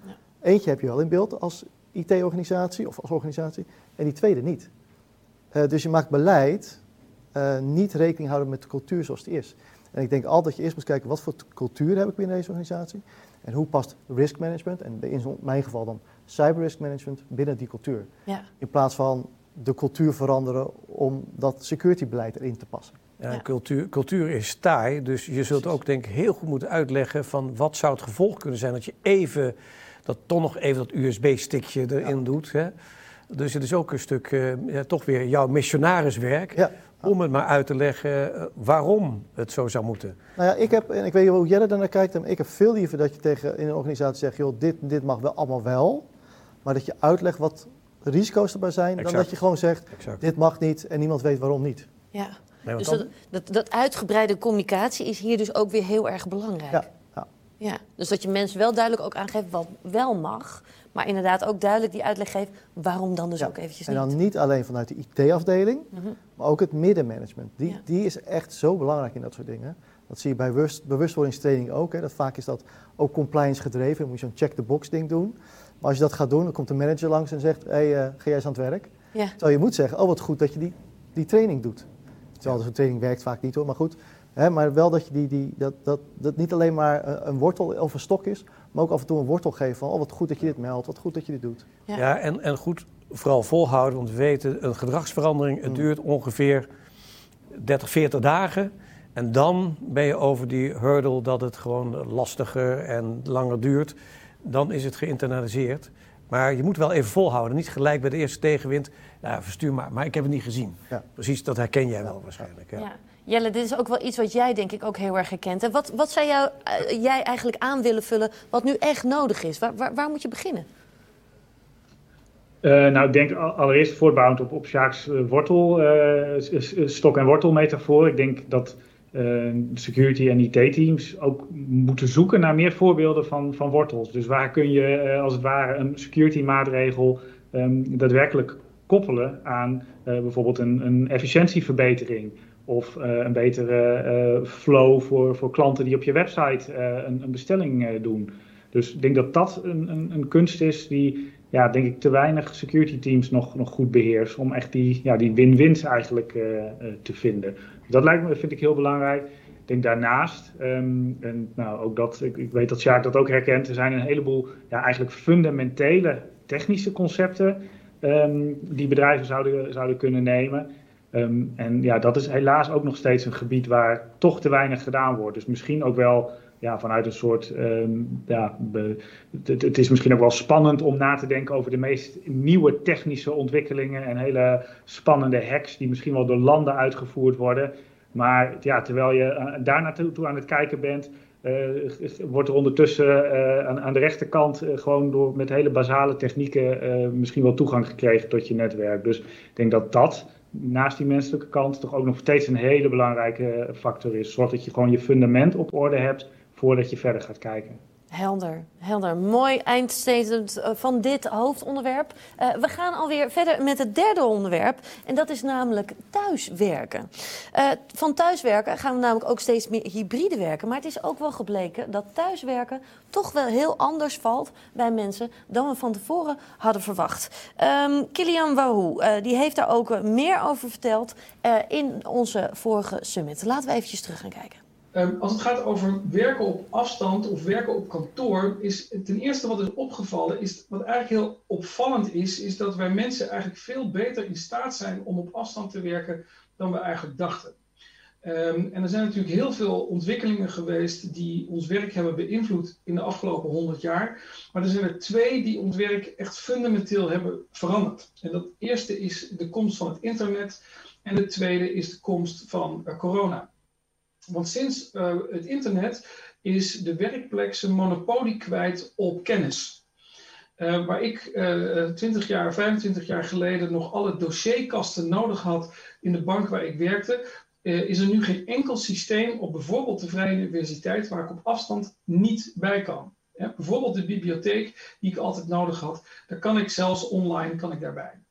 Eentje heb je wel in beeld als IT-organisatie of als organisatie. En die tweede niet. Uh, dus je maakt beleid uh, niet rekening houden met de cultuur zoals die is. En ik denk altijd dat je eerst moet kijken, wat voor cultuur heb ik binnen deze organisatie? En hoe past risk management, en in mijn geval dan cyber risk management, binnen die cultuur? Ja. In plaats van de cultuur veranderen om dat security beleid erin te passen. Ja, Cultuur, cultuur is taai, dus je zult ook denk ik heel goed moeten uitleggen van wat zou het gevolg kunnen zijn dat je even, dat toch nog even dat USB-stickje erin doet. Hè? Dus het is ook een stuk uh, ja, toch weer jouw missionariswerk. Ja om het maar uit te leggen eh, waarom het zo zou moeten. Nou ja, ik heb, en ik weet niet hoe jij er naar kijkt, maar ik heb veel liever dat je tegen in een organisatie zegt, joh, dit, dit mag wel allemaal wel, maar dat je uitlegt wat de risico's erbij zijn, dan dat je gewoon zegt, dit mag niet en niemand weet waarom niet. Ja, dus dat, dat, dat, uitgebreide communicatie is hier dus ook weer heel erg belangrijk. Ja, ja. Dus dat je mensen wel duidelijk ook aangeeft wat wel mag, maar inderdaad ook duidelijk die uitleg geeft waarom dan dus ook eventjes niet. En dan niet alleen vanuit de IT-afdeling, mhm. maar ook het middenmanagement. Die, die is echt zo belangrijk in dat soort dingen. Dat zie je bij bewustwordingstraining ook. Hè. Dat vaak is dat ook compliance gedreven. Dan moet je zo'n check-the-box ding doen. Maar als je dat gaat doen, dan komt de manager langs en zegt... hé, hey, uh, ga jij eens aan het werk? Ja. Terwijl je moet zeggen, oh wat goed dat je die, die training doet. Terwijl zo'n training werkt vaak niet hoor, maar goed. Hè, maar wel dat je die, die, dat, dat, dat niet alleen maar een wortel of een stok is... maar ook af en toe een wortel geven van... oh wat goed dat je dit meldt, wat goed dat je dit doet. Ja, ja en, en goed vooral volhouden, want we weten... een gedragsverandering, het mm. duurt ongeveer 30, 40 dagen... En dan ben je over die hurdle dat het gewoon lastiger en langer duurt. Dan is het geïnternaliseerd. Maar je moet wel even volhouden. Niet gelijk bij de eerste tegenwind. Ja, verstuur maar. Maar ik heb het niet gezien. Ja. Precies, dat herken jij wel waarschijnlijk. Ja. ja. Jelle, dit is ook wel iets wat jij denk ik ook heel erg herkent. En wat, wat zou jou, uh, jij eigenlijk aan willen vullen wat nu echt nodig is? Waar, waar, waar moet je beginnen? Uh, nou, ik denk allereerst voortbouwend op, op Sjaaks uh, wortel, stok- en wortel metafoor. Ik denk dat security en IT-teams ook moeten zoeken naar meer voorbeelden van, van wortels. Dus waar kun je als het ware een security maatregel um, daadwerkelijk koppelen aan bijvoorbeeld een, een efficiëntieverbetering of een betere flow voor, voor klanten die op je website een, een, bestelling doen. Dus ik denk dat dat een, een, een, kunst is die, ja, denk ik, te weinig security teams nog, nog goed beheerst. Om echt die, ja, die win-wins eigenlijk te vinden. Dat lijkt me, vind ik heel belangrijk. Ik denk daarnaast, um, en nou, ook dat, ik, ik weet dat Sjaak dat ook herkent, er zijn een heleboel ja, eigenlijk fundamentele technische concepten um, die bedrijven zouden, zouden kunnen nemen. Um, en ja, dat is helaas ook nog steeds een gebied waar toch te weinig gedaan wordt. Dus misschien ook wel ja, vanuit een soort. Um, ja, het, het, is misschien ook wel spannend om na te denken over de meest nieuwe technische ontwikkelingen en hele spannende hacks die misschien wel door landen uitgevoerd worden. Maar ja, terwijl je uh, daar naartoe aan het kijken bent, uh, wordt er ondertussen uh, aan, aan, de rechterkant gewoon door met hele basale technieken misschien wel toegang gekregen tot je netwerk. Dus ik denk dat dat naast die menselijke kant toch ook nog steeds een hele belangrijke factor is. Zorg dat je gewoon je fundament op orde hebt voordat je verder gaat kijken. Helder, helder. Mooi eindstatement eh, van dit hoofdonderwerp. Uh, we gaan alweer verder met het derde onderwerp. En dat is namelijk thuiswerken. Uh, van thuiswerken gaan we namelijk ook steeds meer hybride werken. Maar het is ook wel gebleken dat thuiswerken toch wel heel anders valt bij mensen dan we van tevoren hadden verwacht. Um, Kilian Wahoo, die heeft daar ook meer over verteld in onze vorige summit. Laten we eventjes terug gaan kijken. Ehm, als het gaat over werken op afstand of werken op kantoor, is ten eerste wat is opgevallen, is wat eigenlijk heel opvallend is, is dat wij mensen eigenlijk veel beter in staat zijn om op afstand te werken dan we eigenlijk dachten. Um, en er zijn natuurlijk heel veel ontwikkelingen geweest die ons werk hebben beïnvloed in de afgelopen 100 jaar. Maar er zijn er twee die ons werk echt fundamenteel hebben veranderd. En dat eerste is de komst van het internet en de tweede is de komst van uh, corona. Want sinds uh, het internet is de werkplek zijn monopolie kwijt op kennis. Uh, waar ik uh, 20 jaar, 25 jaar geleden nog alle dossierkasten nodig had in de bank waar ik werkte, is er nu geen enkel systeem op bijvoorbeeld de Vrije Universiteit waar ik op afstand niet bij kan. Bijvoorbeeld de bibliotheek die ik altijd nodig had, daar kan ik zelfs online kan ik daarbij.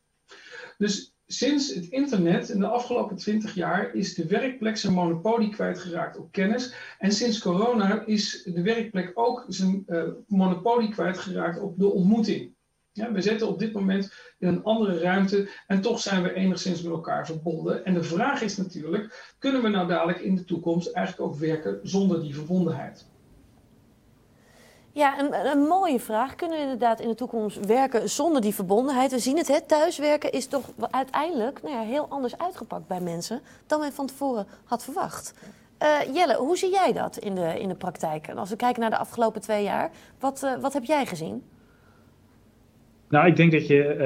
Dus sinds het internet in de afgelopen 20 jaar is de werkplek zijn monopolie kwijtgeraakt op kennis. En sinds corona is de werkplek ook zijn uh, monopolie kwijtgeraakt op de ontmoeting. Ja, we zitten op dit moment in een andere ruimte en toch zijn we enigszins met elkaar verbonden. En de vraag is natuurlijk, kunnen we nou dadelijk in de toekomst eigenlijk ook werken zonder die verbondenheid? Ja, een, een, mooie vraag. Kunnen we inderdaad in de toekomst werken zonder die verbondenheid? We zien het, hè? thuiswerken is toch uiteindelijk nou ja, heel anders uitgepakt bij mensen dan men van tevoren had verwacht. Uh, Jelle, hoe zie jij dat in de, in de praktijk? En als we kijken naar de afgelopen twee jaar, wat, uh, wat heb jij gezien? Nou, ik denk dat je,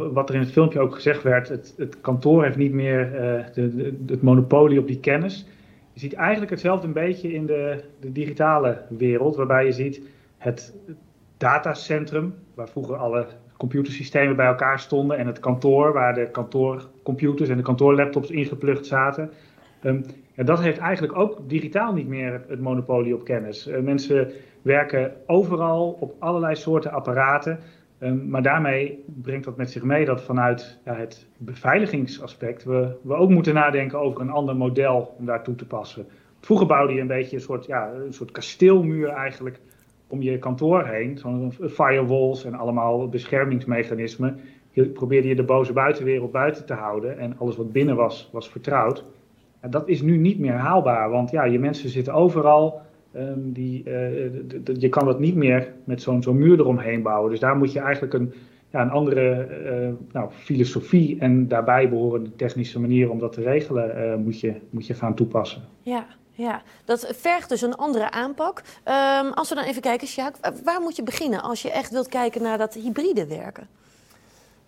uh, wat er in het filmpje ook gezegd werd, het, het kantoor heeft niet meer de, het monopolie op die kennis. Je ziet eigenlijk hetzelfde een beetje in de, de digitale wereld, waarbij je ziet het datacentrum, waar vroeger alle computersystemen bij elkaar stonden, en het kantoor, waar de kantoorcomputers en de kantoorlaptops ingeplucht zaten. Um, ja, dat heeft eigenlijk ook digitaal niet meer het, monopolie op kennis. Uh, mensen werken overal op allerlei soorten apparaten. Um, maar daarmee brengt dat met zich mee dat vanuit ja, het beveiligingsaspect we, we ook moeten nadenken over een ander model om daar toe te passen. Vroeger bouwde je een beetje een soort, ja, een soort kasteelmuur eigenlijk om je kantoor heen, zo'n firewalls en allemaal beschermingsmechanismen, probeerde je de boze buitenwereld buiten te houden en alles wat binnen was, was vertrouwd. En dat is nu niet meer haalbaar, want ja, je mensen zitten overal. Um, die, uh, je kan dat niet meer met zo'n zo'n muur eromheen bouwen. Dus daar moet je eigenlijk een, ja, een andere uh, nou, filosofie en daarbij behorende technische manier om dat te regelen, uh, moet, je, moet je gaan toepassen. Ja, ja, dat vergt dus een andere aanpak. Um, als we dan even kijken, Sjaak, waar moet je beginnen als je echt wilt kijken naar dat hybride werken?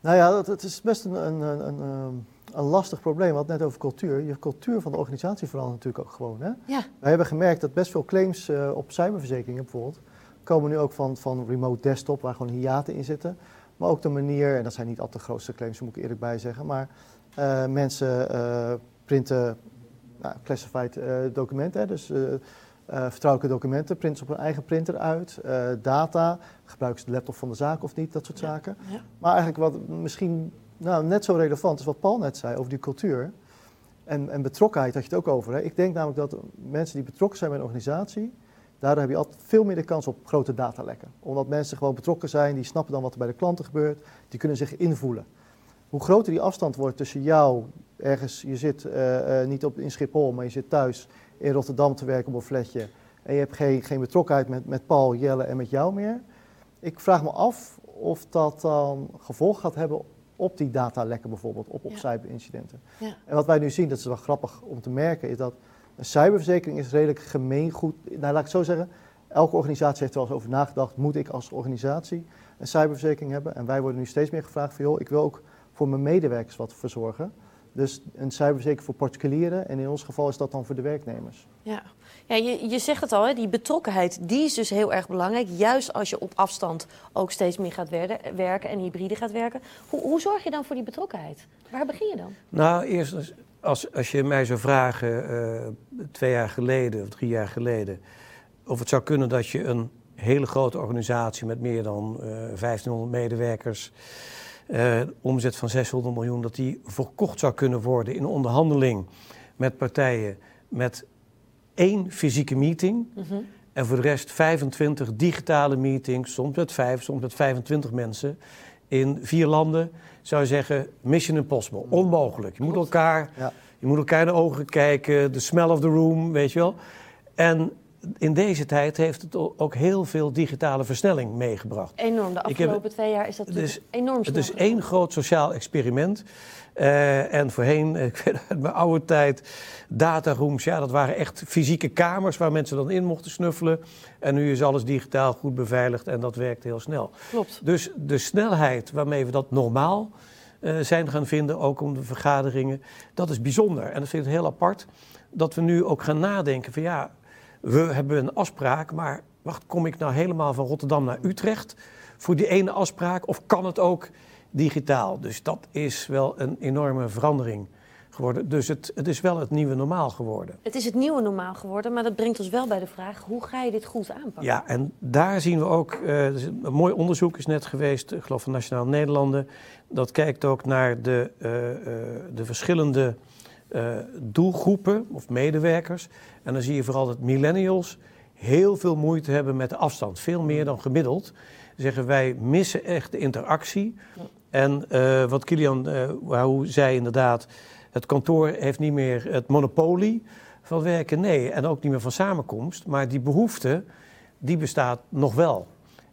Nou ja, dat, het is best een, een, een, een, een lastig probleem. We hadden net over cultuur. Je cultuur van de organisatie verandert natuurlijk ook gewoon. Hè? Ja. Wij hebben gemerkt dat best veel claims uh, op cyberverzekeringen bijvoorbeeld... komen nu ook van, van remote desktop, waar gewoon hiaten in zitten. Maar ook de manier, en dat zijn niet altijd de grootste claims, moet ik eerlijk bij zeggen... maar uh, mensen uh, printen nou, classified uh, documenten, dus uh, uh, vertrouwelijke documenten, printen ze op hun eigen printer uit, data, gebruiken ze de laptop van de zaak of niet, dat soort ja. zaken. Ja. Maar eigenlijk wat misschien nou, net zo relevant is wat Paul net zei over die cultuur en, en betrokkenheid, had je het ook over. Hè? Ik denk namelijk dat mensen die betrokken zijn bij een organisatie, daardoor heb je altijd veel meer de kans op grote datalekken. Omdat mensen gewoon betrokken zijn, die snappen dan wat er bij de klanten gebeurt, die kunnen zich invoelen. Hoe groter die afstand wordt tussen jou, ergens, je zit uh, uh, niet op, in Schiphol, maar je zit thuis in Rotterdam te werken op een flatje. En je hebt geen, geen betrokkenheid met, met Paul, Jelle en met jou meer. Ik vraag me af of dat dan gevolg gaat hebben op die datalekken bijvoorbeeld, op, op Ja. cyberincidenten. Ja. En wat wij nu zien, dat is wel grappig om te merken, is dat een cyberverzekering is redelijk gemeengoed. Nou, laat ik het zo zeggen. Elke organisatie heeft er wel eens over nagedacht, moet ik als organisatie een cyberverzekering hebben? En wij worden nu steeds meer gevraagd van, joh, ik wil ook voor mijn medewerkers wat verzorgen. Dus een cyberverzekering voor particulieren en in ons geval is dat dan voor de werknemers. Ja, ja je, je zegt het al, hè, die betrokkenheid die is dus heel erg belangrijk. Juist als je op afstand ook steeds meer gaat werden, werken en hybride gaat werken. Hoe, hoe zorg je dan voor die betrokkenheid? Waar begin je dan? Nou, eerst als, als, als je mij zou vragen, uh, twee jaar geleden of drie jaar geleden, of het zou kunnen dat je een hele grote organisatie met meer dan uh, 1500 medewerkers, uh, omzet van 600 miljoen, dat die verkocht zou kunnen worden in onderhandeling met partijen met één fysieke meeting. Mm -hmm. En voor de rest 25 digitale meetings, soms met vijf, soms met 25 mensen. In vier landen zou je zeggen, mission impossible, onmogelijk. Je moet elkaar, Ja. je moet elkaar in de ogen kijken, de smell of the room, weet je wel. En in deze tijd heeft het ook heel veel digitale versnelling meegebracht. Enorm. De heb- afgelopen twee jaar is dat natuurlijk enorm snel. Het is één groot sociaal experiment. Eh, en voorheen, ik weet uit mijn oude tijd, datarooms, ja, dat waren echt fysieke kamers waar mensen dan in mochten snuffelen. En nu is alles digitaal goed beveiligd en dat werkt heel snel. Klopt. Dus de snelheid waarmee we dat normaal eh, zijn gaan vinden, ook om de vergaderingen, dat is bijzonder. En dat vind ik heel apart dat we nu ook gaan nadenken van ja, we hebben een afspraak, maar wacht, kom ik nou helemaal van Rotterdam naar Utrecht voor die ene afspraak of kan het ook digitaal? Dus dat is wel een enorme verandering geworden. Dus het, het is wel het nieuwe normaal geworden. Het is het nieuwe normaal geworden, maar dat brengt ons wel bij de vraag: hoe ga je dit goed aanpakken? Ja, en daar zien we ook, uh, een mooi onderzoek is net geweest, ik geloof van Nationaal Nederlanden. Dat kijkt ook naar de, uh, uh, de verschillende doelgroepen of medewerkers. En dan zie je vooral dat millennials heel veel moeite hebben met de afstand. Veel meer dan gemiddeld. Zeggen wij missen echt de interactie. En wat Kilian uh, zei inderdaad, het kantoor heeft niet meer het monopolie van werken, nee, en ook niet meer van samenkomst. Maar die behoefte, die bestaat nog wel.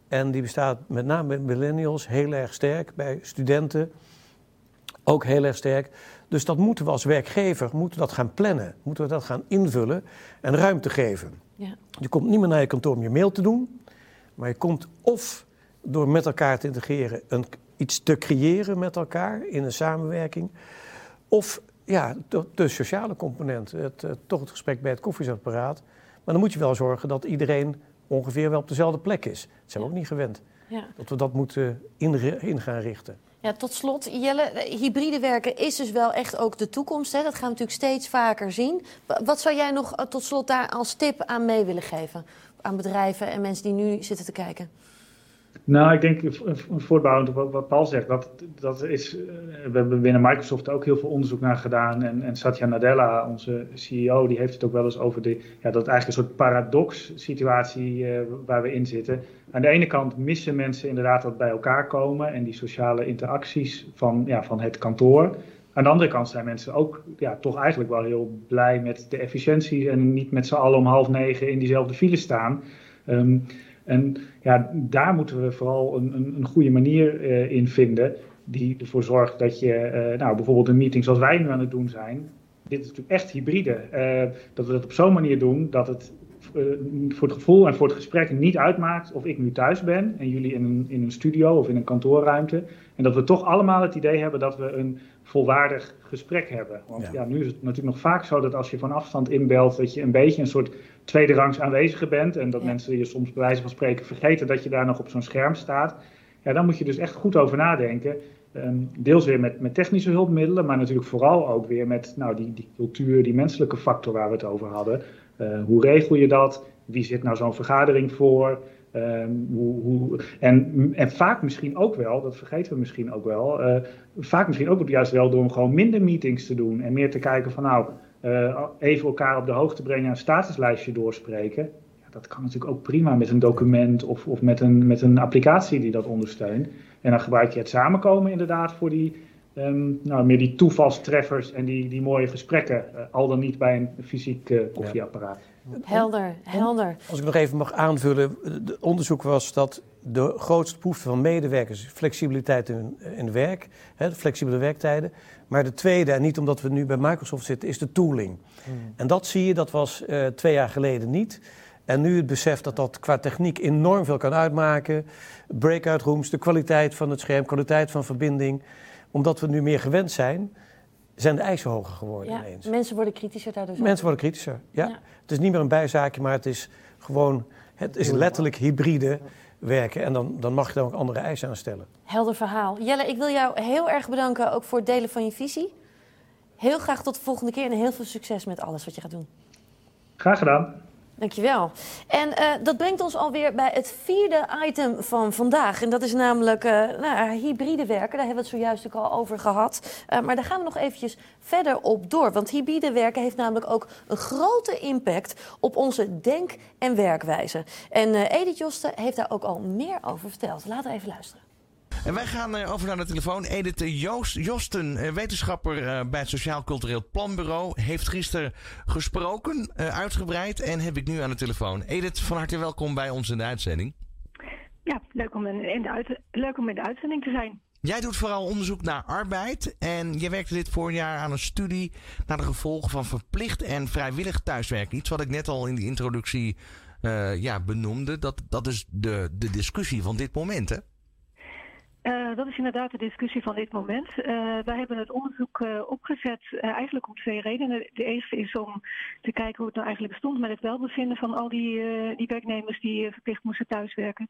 En die bestaat met name bij millennials heel erg sterk, bij studenten ook heel erg sterk. Dus dat moeten we als werkgever moeten dat gaan plannen, moeten we dat gaan invullen en ruimte geven. Ja. Je komt niet meer naar je kantoor om je mail te doen, maar je komt of door met elkaar te integreren een, iets te creëren met elkaar in een samenwerking, of ja, de, de sociale component, het, het, toch het gesprek bij het koffiezetapparaat. Maar dan moet je wel zorgen dat iedereen ongeveer wel op dezelfde plek is. Dat zijn we ook niet gewend. Ja. Dat we dat moeten in, in, gaan richten. Ja, tot slot, Jelle, hybride werken is dus wel echt ook de toekomst. Hè? Dat gaan we natuurlijk steeds vaker zien. Wat zou jij nog eh, tot slot daar als tip aan mee willen geven? Aan bedrijven en mensen die nu zitten te kijken? Nou, ik denk voortbouwend op wat Paul zegt, dat, dat is, eh, we hebben binnen Microsoft ook heel veel onderzoek naar gedaan. En, en Satya Nadella, onze CEO, die heeft het ook wel eens over de, ja, dat eigenlijk een soort paradox situatie uh, waar we in zitten. Aan de ene kant missen mensen inderdaad dat bij elkaar komen en die sociale interacties van, ja, van het kantoor. Aan de andere kant zijn mensen ook ja, toch eigenlijk wel heel blij met de efficiëntie en niet met z'n allen om half negen in diezelfde file staan. Um, en ja, daar moeten we vooral een, een, een goede manier uh, in vinden. Die ervoor zorgt dat je, uh, nou, bijvoorbeeld een meeting zoals wij nu aan het doen zijn. Dit is natuurlijk echt hybride. Uh, dat we dat op zo'n manier doen dat het voor het gevoel en voor het gesprek niet uitmaakt of ik nu thuis ben en jullie in een, in een studio of in een kantoorruimte. En dat we toch allemaal het idee hebben dat we een volwaardig gesprek hebben. Want ja. ja. nu is het natuurlijk nog vaak zo dat als je van afstand inbelt, dat je een beetje een soort tweederangs aanwezige bent. En dat mensen je soms bij wijze van spreken vergeten dat je daar nog op zo'n scherm staat. Ja, dan moet je dus echt goed over nadenken. Um, deels weer met, met technische hulpmiddelen, maar natuurlijk vooral ook weer met nou, die, die cultuur, die menselijke factor waar we het over hadden. Uh, hoe regel je dat? Wie zit nou zo'n vergadering voor? Um, hoe, hoe, en, en, vaak misschien ook wel, dat vergeten we misschien ook wel, uh, vaak misschien ook juist wel door gewoon minder meetings te doen en meer te kijken van nou, uh, even elkaar op de hoogte brengen, een statuslijstje doorspreken. Ja, dat kan natuurlijk ook prima met een document of, of met, een, met een applicatie die dat ondersteunt. En dan gebruik je het samenkomen inderdaad voor die, um, nou, meer die toevalstreffers en die, die mooie gesprekken, uh, al dan niet bij een fysiek uh, koffieapparaat. Helder, helder. Als ik nog even mag aanvullen, het onderzoek was dat de grootste behoefte van medewerkers flexibiliteit in, in werk, hè, flexibele werktijden. Maar de tweede, en niet omdat we nu bij Microsoft zitten, is de tooling. Hmm. En dat zie je, dat was uh, twee jaar geleden niet. En nu het besef dat dat qua techniek enorm veel kan uitmaken. Breakout rooms, de kwaliteit van het scherm, kwaliteit van verbinding. Omdat we nu meer gewend zijn, zijn de eisen hoger geworden ja, ineens. Mensen worden kritischer daardoor. Mensen worden kritischer, ja. ja. Het is niet meer een bijzaakje, maar het is gewoon... Het is letterlijk hybride werken. En dan, dan mag je daar ook andere eisen aan stellen. Helder verhaal. Jelle, ik wil jou heel erg bedanken ook voor het delen van je visie. Heel graag tot de volgende keer en heel veel succes met alles wat je gaat doen. Graag gedaan. Dankjewel. En uh, dat brengt ons alweer bij het vierde item van vandaag. En dat is namelijk uh, nou, hybride werken. Daar hebben we het zojuist ook al over gehad. Uh, maar daar gaan we nog eventjes verder op door. Want hybride werken heeft namelijk ook een grote impact op onze denk- en werkwijze. En Edith Josten heeft daar ook al meer over verteld. Laten we even luisteren. En wij gaan uh, over naar de telefoon. Edith Joost, Josten, uh, wetenschapper uh, bij het Sociaal Cultureel Planbureau, heeft gisteren gesproken, uitgebreid. En heb ik nu aan de telefoon. Edith, van harte welkom bij ons in de uitzending. Ja, leuk om in de, uit, leuk om in de uitzending te zijn. Jij doet vooral onderzoek naar arbeid. En je werkte dit voorjaar aan een studie naar de gevolgen van verplicht en vrijwillig thuiswerken. Iets wat ik net al in de introductie ja, benoemde. Dat, dat is de, de discussie van dit moment, hè? Uh, Uh, dat is inderdaad de discussie van dit moment. Uh, wij hebben het onderzoek uh, opgezet eigenlijk om twee redenen. De eerste is om te kijken hoe het nou eigenlijk stond met het welbevinden van al die, die werknemers die verplicht moesten thuiswerken.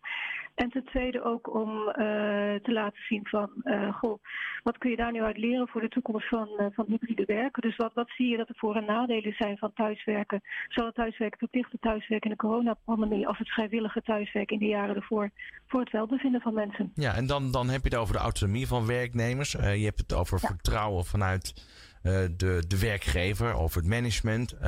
En ten tweede ook om te laten zien van, goh, wat kun je daar nu uit leren voor de toekomst van, van hybride werken? Dus wat, wat zie je dat er voor- en nadelen zijn van thuiswerken? Zowel het thuiswerken, verplichte thuiswerken in de coronapandemie als het vrijwillige thuiswerken in de jaren ervoor voor het welbevinden van mensen. Ja, en dan, dan heb je het over de autonomie van werknemers. Uh, je hebt het over ja. vertrouwen vanuit uh, de, de werkgever, over het management, uh,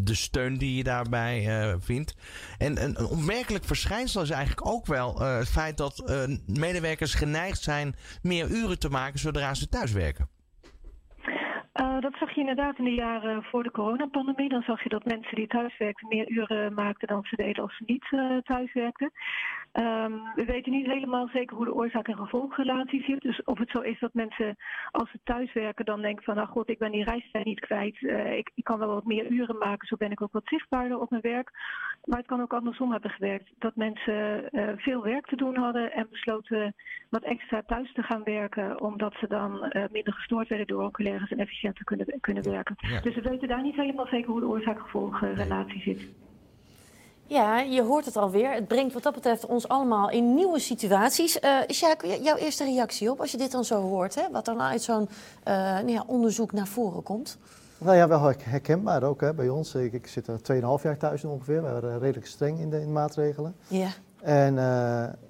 de steun die je daarbij vindt. En een, een opmerkelijk verschijnsel is eigenlijk ook wel het feit dat medewerkers geneigd zijn meer uren te maken zodra ze thuiswerken. Uh, dat zag je inderdaad in de jaren voor de coronapandemie. Dan zag je dat mensen die thuiswerkten meer uren maakten dan ze deden als ze niet uh, thuiswerkten. Um, we weten niet helemaal zeker hoe de oorzaak- en gevolgrelatie zit. Dus of het zo is dat mensen als ze thuiswerken dan denken van... nou god, ik ben die reistijd niet kwijt. Uh, ik, ik, kan wel wat meer uren maken, zo ben ik ook wat zichtbaarder op mijn werk. Maar het kan ook andersom hebben gewerkt. Dat mensen uh, veel werk te doen hadden en besloten wat extra thuis te gaan werken... omdat ze dan uh, minder gestoord werden door hun collega's en efficiënter kunnen, kunnen werken. Ja. Dus we weten daar niet helemaal zeker hoe de oorzaak-gevolgrelatie zit. Ja, je hoort het alweer. Het brengt wat dat betreft ons allemaal in nieuwe situaties. Uh, Sjaak, jouw eerste reactie op als je dit dan zo hoort, hè? wat dan uit zo'n uh, nou ja, onderzoek naar voren komt? Nou ja, wel herkenbaar ook hè, bij ons. Ik, ik zit er 2,5 jaar thuis ongeveer. We waren redelijk streng in de, in de maatregelen. Ja. En uh,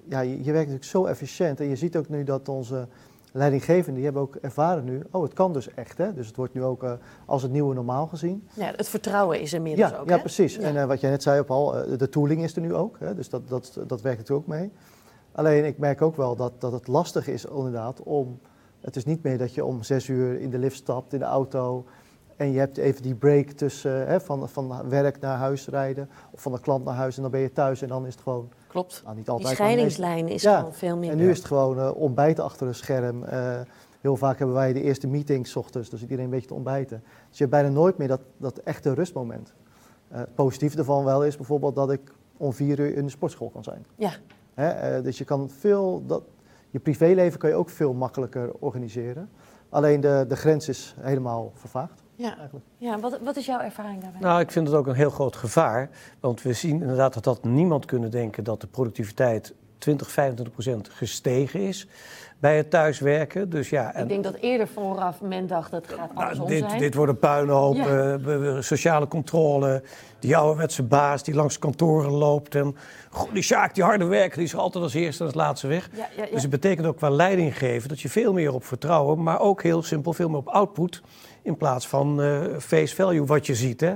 ja, je, je, werkt natuurlijk zo efficiënt. En je ziet ook nu dat onze leidinggevenden die hebben ook ervaren nu, oh het kan dus echt. Hè? Dus het wordt nu ook uh, als het nieuwe normaal gezien. Ja, het vertrouwen is er inmiddels ja, ook. Ja, hè? precies. Ja. En uh, wat jij net zei op al, uh, de tooling is er nu ook. Hè? Dus dat, dat, dat werkt natuurlijk ook mee. Alleen ik merk ook wel dat, dat het lastig is inderdaad om... Het is niet meer dat je om zes uur in de lift stapt, in de auto... En je hebt even die break tussen hè, van, van werk naar huis rijden of van de klant naar huis en dan ben je thuis en dan is het gewoon. Klopt. Nou, niet altijd, die scheidingslijn is ja, gewoon veel minder. En nu is het gewoon uh, ontbijten achter een scherm. Uh, heel vaak hebben wij de eerste meetings ochtends, dus iedereen een beetje te ontbijten. Dus je hebt bijna nooit meer dat, dat echte rustmoment. Uh, het positieve ervan wel is bijvoorbeeld dat ik om vier uur in de sportschool kan zijn. Ja. Hè, dus je kan veel, dat, je privéleven kan je ook veel makkelijker organiseren. Alleen de, de grens is helemaal vervaagd. Ja, ja wat, wat is jouw ervaring daarbij? Nou, ik vind het ook een heel groot gevaar. Want we zien inderdaad dat dat niemand kunnen denken dat de productiviteit 20, 25 procent gestegen is bij het thuiswerken. Dus ja, en, ik denk dat eerder vooraf men dacht dat het gaat andersom nou, dit, zijn. Dit wordt een puinhoop, ja. uh, sociale controle, die ouderwetse baas die langs kantoren loopt. En goh, die Sjaak, die harde werker, die is altijd als eerste en als laatste weg. Ja, ja, dus het betekent ook qua leiding geven dat je veel meer op vertrouwen, maar ook heel simpel veel meer op output in plaats van uh, face value wat je ziet. Hè.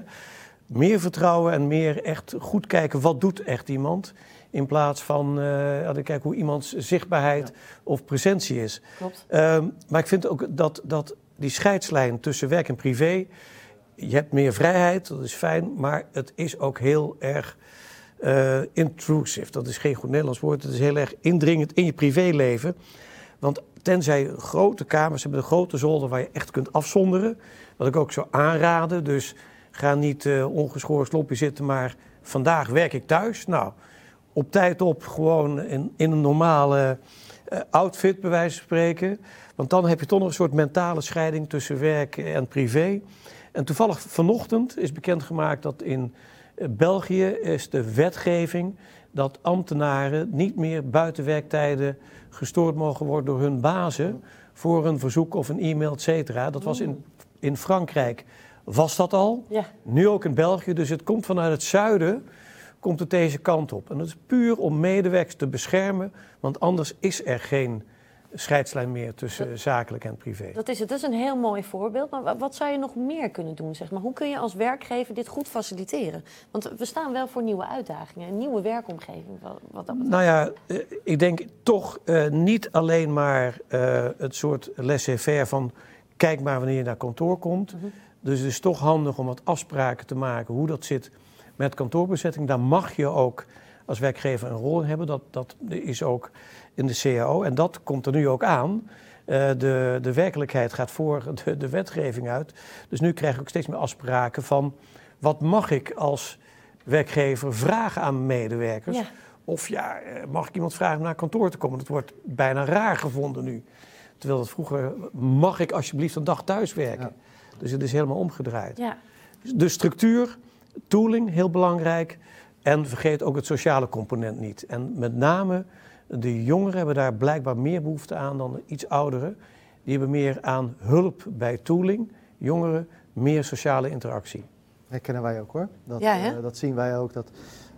Meer vertrouwen en meer echt goed kijken wat doet echt iemand. In plaats van uh, kijken hoe iemands zichtbaarheid ja. of presentie is. Klopt. Um, maar ik vind ook dat, dat die scheidslijn tussen werk en privé. Je hebt meer vrijheid, dat is fijn, maar het is ook heel erg uh, intrusive. Dat is geen goed Nederlands woord. Het is heel erg indringend in je privéleven. Want tenzij grote kamers hebben, een grote zolder waar je echt kunt afzonderen. Wat ik ook zou aanraden. Dus ga niet uh, ongeschoren sloppje zitten, maar vandaag werk ik thuis. Nou, op tijd op, gewoon in, in een normale uh, outfit, bij wijze van spreken. Want dan heb je toch nog een soort mentale scheiding tussen werk en privé. En toevallig vanochtend is bekendgemaakt dat in uh, België is de wetgeving dat ambtenaren niet meer buiten werktijden gestoord mogen worden door hun bazen voor een verzoek of een e-mail, et cetera. Dat was in, in Frankrijk. Was dat al? Ja. Nu ook in België. Dus het komt vanuit het zuiden komt het deze kant op. En dat is puur om medewerkers te beschermen, want anders is er geen scheidslijn meer tussen dat, zakelijk en privé. Dat is het. Dat is een heel mooi voorbeeld. Maar wat zou je nog meer kunnen doen? Zeg maar? Hoe kun je als werkgever dit goed faciliteren? Want we staan wel voor nieuwe uitdagingen, een nieuwe werkomgeving. Wat, wat dat betreft. nou ja, ik denk toch uh, niet alleen maar uh, het soort laissez-faire van kijk maar wanneer je naar kantoor komt. Mm -hmm. Dus het is toch handig om wat afspraken te maken hoe dat zit met kantoorbezetting. Daar mag je ook als werkgever een rol in hebben. Dat, dat is ook in de CAO. En dat komt er nu ook aan. Uh, de, de werkelijkheid gaat voor de, de wetgeving uit. Dus nu krijg ik ook steeds meer afspraken van... wat mag ik als werkgever vragen aan medewerkers... Ja. Of ja, eh, mag ik iemand vragen om naar kantoor te komen? Dat wordt bijna raar gevonden nu. Terwijl dat vroeger, mag ik alsjeblieft een dag thuis werken? Dus het is helemaal omgedraaid. Ja. De structuur, tooling, heel belangrijk. En vergeet ook het sociale component niet. En met name de jongeren hebben daar blijkbaar meer behoefte aan dan de iets ouderen. Die hebben meer aan hulp bij tooling. Jongeren, meer sociale interactie. Herkennen wij ook hoor. Dat, Ja, eh, dat zien wij ook. Dat,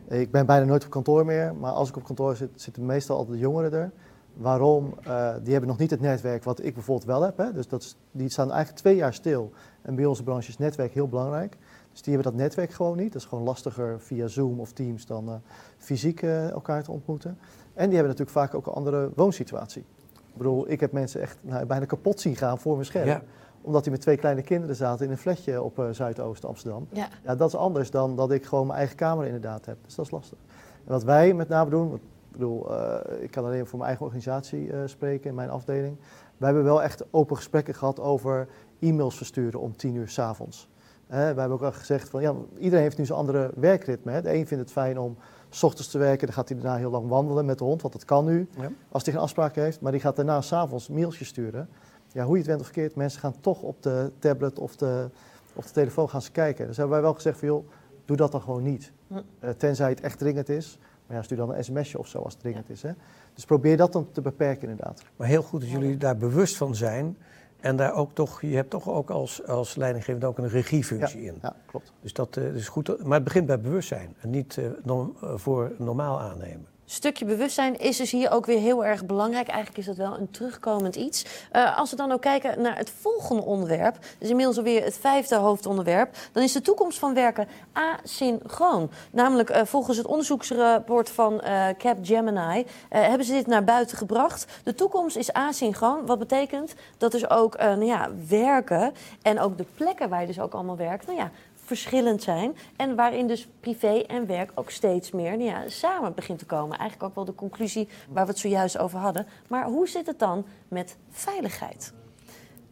ik ben bijna nooit op kantoor meer, maar als ik op kantoor zit, zitten meestal altijd de jongeren er. Waarom? Eh, die hebben nog niet het netwerk wat ik bijvoorbeeld wel heb. Hè? Dus dat is, die staan eigenlijk twee jaar stil. En bij onze branche is netwerk heel belangrijk. Dus die hebben dat netwerk gewoon niet. Dat is gewoon lastiger via Zoom of Teams dan eh, fysiek elkaar te ontmoeten. En die hebben natuurlijk vaak ook een andere woonsituatie. Ik bedoel, ik heb mensen echt nou, bijna kapot zien gaan voor mijn scherm. Ja. Omdat die met twee kleine kinderen zaten in een flatje op eh, Zuidoost Amsterdam. Ja. Ja, dat is anders dan dat ik gewoon mijn eigen kamer inderdaad heb. Dus dat is lastig. En wat wij met name doen, want ik bedoel, eh, ik kan alleen voor mijn eigen organisatie eh, spreken, in mijn afdeling. Wij hebben wel echt open gesprekken gehad over e-mails versturen om tien uur s'avonds. Eh wij hebben ook al gezegd van, ja, iedereen heeft nu zijn andere werkritme. Hè. De een vindt het fijn om s ochtends te werken, dan gaat hij daarna heel lang wandelen met de hond, want dat kan nu. Ja. Als hij geen afspraak heeft, maar die gaat daarna s'avonds mailtjes sturen. Ja, hoe je het went of verkeerd, mensen gaan toch op de tablet of de, of de telefoon gaan ze kijken. Dus hebben wij wel gezegd van, joh, doe dat dan gewoon niet. Hm. Eh, tenzij het echt dringend is. Maar ja, stuur dan een sms'je of zo als het dringend is. Hè? Dus probeer dat dan te beperken inderdaad. Maar heel goed dat jullie daar bewust van zijn. En daar ook toch, je hebt toch ook als, als leidinggevende ook een regiefunctie in. Ja, klopt. Dus dat eh, is goed. Maar het begint bij bewustzijn en niet eh, norm- eh, voor normaal aannemen. Stukje bewustzijn is dus hier ook weer heel erg belangrijk. Eigenlijk is dat wel een terugkomend iets. Eh, als we dan ook kijken naar het volgende onderwerp, dus inmiddels alweer het vijfde hoofdonderwerp, dan is de toekomst van werken asynchroon. Namelijk eh, volgens het onderzoeksrapport van eh, Capgemini hebben ze dit naar buiten gebracht. De toekomst is asynchroon, wat betekent dat dus ook nou ja, werken en ook de plekken waar je dus ook allemaal werkt, nou ja, verschillend zijn. En waarin dus privé en werk ook steeds meer nou ja, samen begint te komen. Eigenlijk ook wel de conclusie waar we het zojuist over hadden. Maar hoe zit het dan met veiligheid?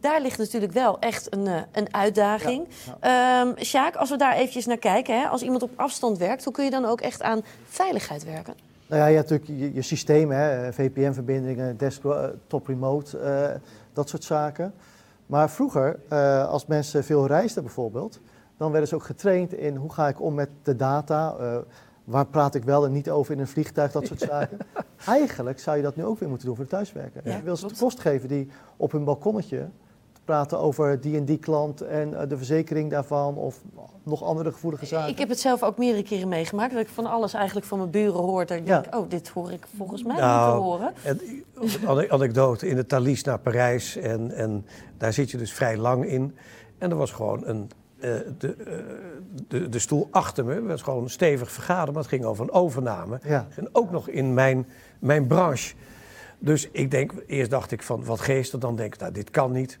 Daar ligt natuurlijk wel echt een, eh, een uitdaging. Ehm Sjaak, als we daar eventjes naar kijken. Hè, als iemand op afstand werkt, hoe kun je dan ook echt aan veiligheid werken? Nou ja, je hebt natuurlijk je, je systemen, hè, VPN-verbindingen, desktop remote, eh, dat soort zaken. Maar vroeger, eh, als mensen veel reisden bijvoorbeeld, dan werden ze ook getraind in hoe ga ik om met de data, eh, waar praat ik wel en niet over in een vliegtuig, dat soort zaken. Eigenlijk zou je dat nu ook weer moeten doen voor de thuiswerken. Ja, je wil ze de kost geven die op hun balkonnetje praten over die en die klant en eh, de verzekering daarvan of nog andere gevoelige zaken. Ik heb het zelf ook meerdere keren meegemaakt. Dat ik van alles eigenlijk van mijn buren hoor. Dat ik Ja. denk, oh, dit hoor ik volgens mij Nou, niet te horen. En, een ane- anekdote in de Thalys naar Parijs. En, en daar zit je dus vrij lang in. En er was gewoon een. Eh, de, eh, de, de stoel achter me was gewoon stevig vergaderd, maar het ging over een overname. Ja. En ook nog in mijn, mijn branche. Dus ik denk, eerst dacht ik van wat geestig, dan denk ik, nou, dit kan niet.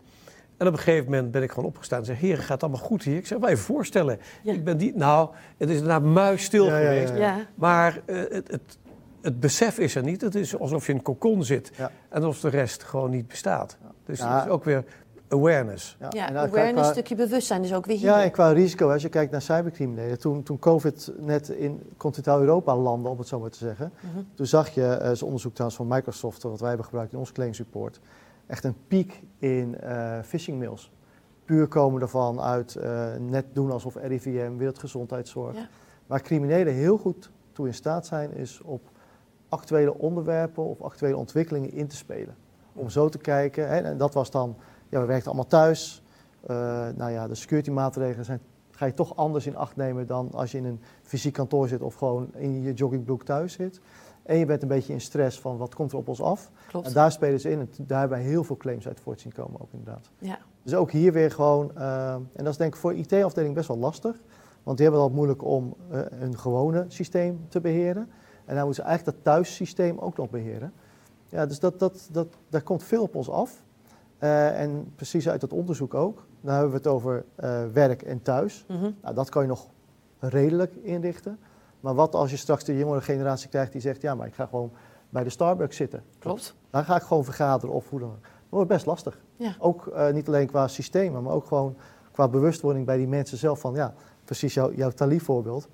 En op een gegeven moment ben ik gewoon opgestaan en zei: Heren, gaat het allemaal goed hier? Ik zeg: Maar even voorstellen. Ja. Ik ben die. Nou, het is daarna muisstil Ja, ja, ja, geweest. ja. Ja. Maar eh, het, het, het besef is er niet. Het is alsof je in een kokon zit Ja. en alsof de rest gewoon niet bestaat. Dus Ja. het is ook weer awareness. Ja, Ja, en nou, awareness, qua- een stukje bewustzijn is ook weer hier. Ja, en qua risico, als je kijkt naar cybercriminelen, toen, toen COVID net in continentaal Europa landde, om het zo maar te zeggen, Mhm. toen zag je, eh zo'n onderzoek trouwens van Microsoft, wat wij hebben gebruikt in ons claim support, echt een piek in eh phishing mails. Puur komen ervan uit eh, net doen alsof RIVM, Wereldgezondheidszorg. Ja. Waar criminelen heel goed toe in staat zijn, is op actuele onderwerpen of actuele ontwikkelingen in te spelen. Om zo te kijken, hè, en dat was dan, ja, we werkten allemaal thuis. Eh, nou ja, de security maatregelen zijn, ga je toch anders in acht nemen dan als je in een fysiek kantoor zit of gewoon in je joggingbroek thuis zit. En je bent een beetje in stress van wat komt er op ons af. Klopt. En daar spelen ze in. En daar hebben heel veel claims uit voort zien komen ook inderdaad. Ja. Dus ook hier weer gewoon, eh, en dat is denk ik voor de IT-afdeling best wel lastig. Want die hebben het al moeilijk om eh, een gewone systeem te beheren. En dan moeten ze eigenlijk dat thuissysteem ook nog beheren. Ja, dus dat, dat, dat, daar komt veel op ons af. Eh, en precies uit dat onderzoek ook. Dan hebben we het over eh, werk en thuis. Mhm. Nou, dat kan je nog redelijk inrichten. Maar wat als je straks de jongere generatie krijgt die zegt... ja, maar ik ga gewoon bij de Starbucks zitten. Klopt. Daar ga ik gewoon vergaderen of hoe dan ook. Dat wordt best lastig. Ja. Ook eh, niet alleen qua systemen, maar ook gewoon qua bewustwording bij die mensen zelf van... ja, precies jouw, jouw Thalys voorbeeld.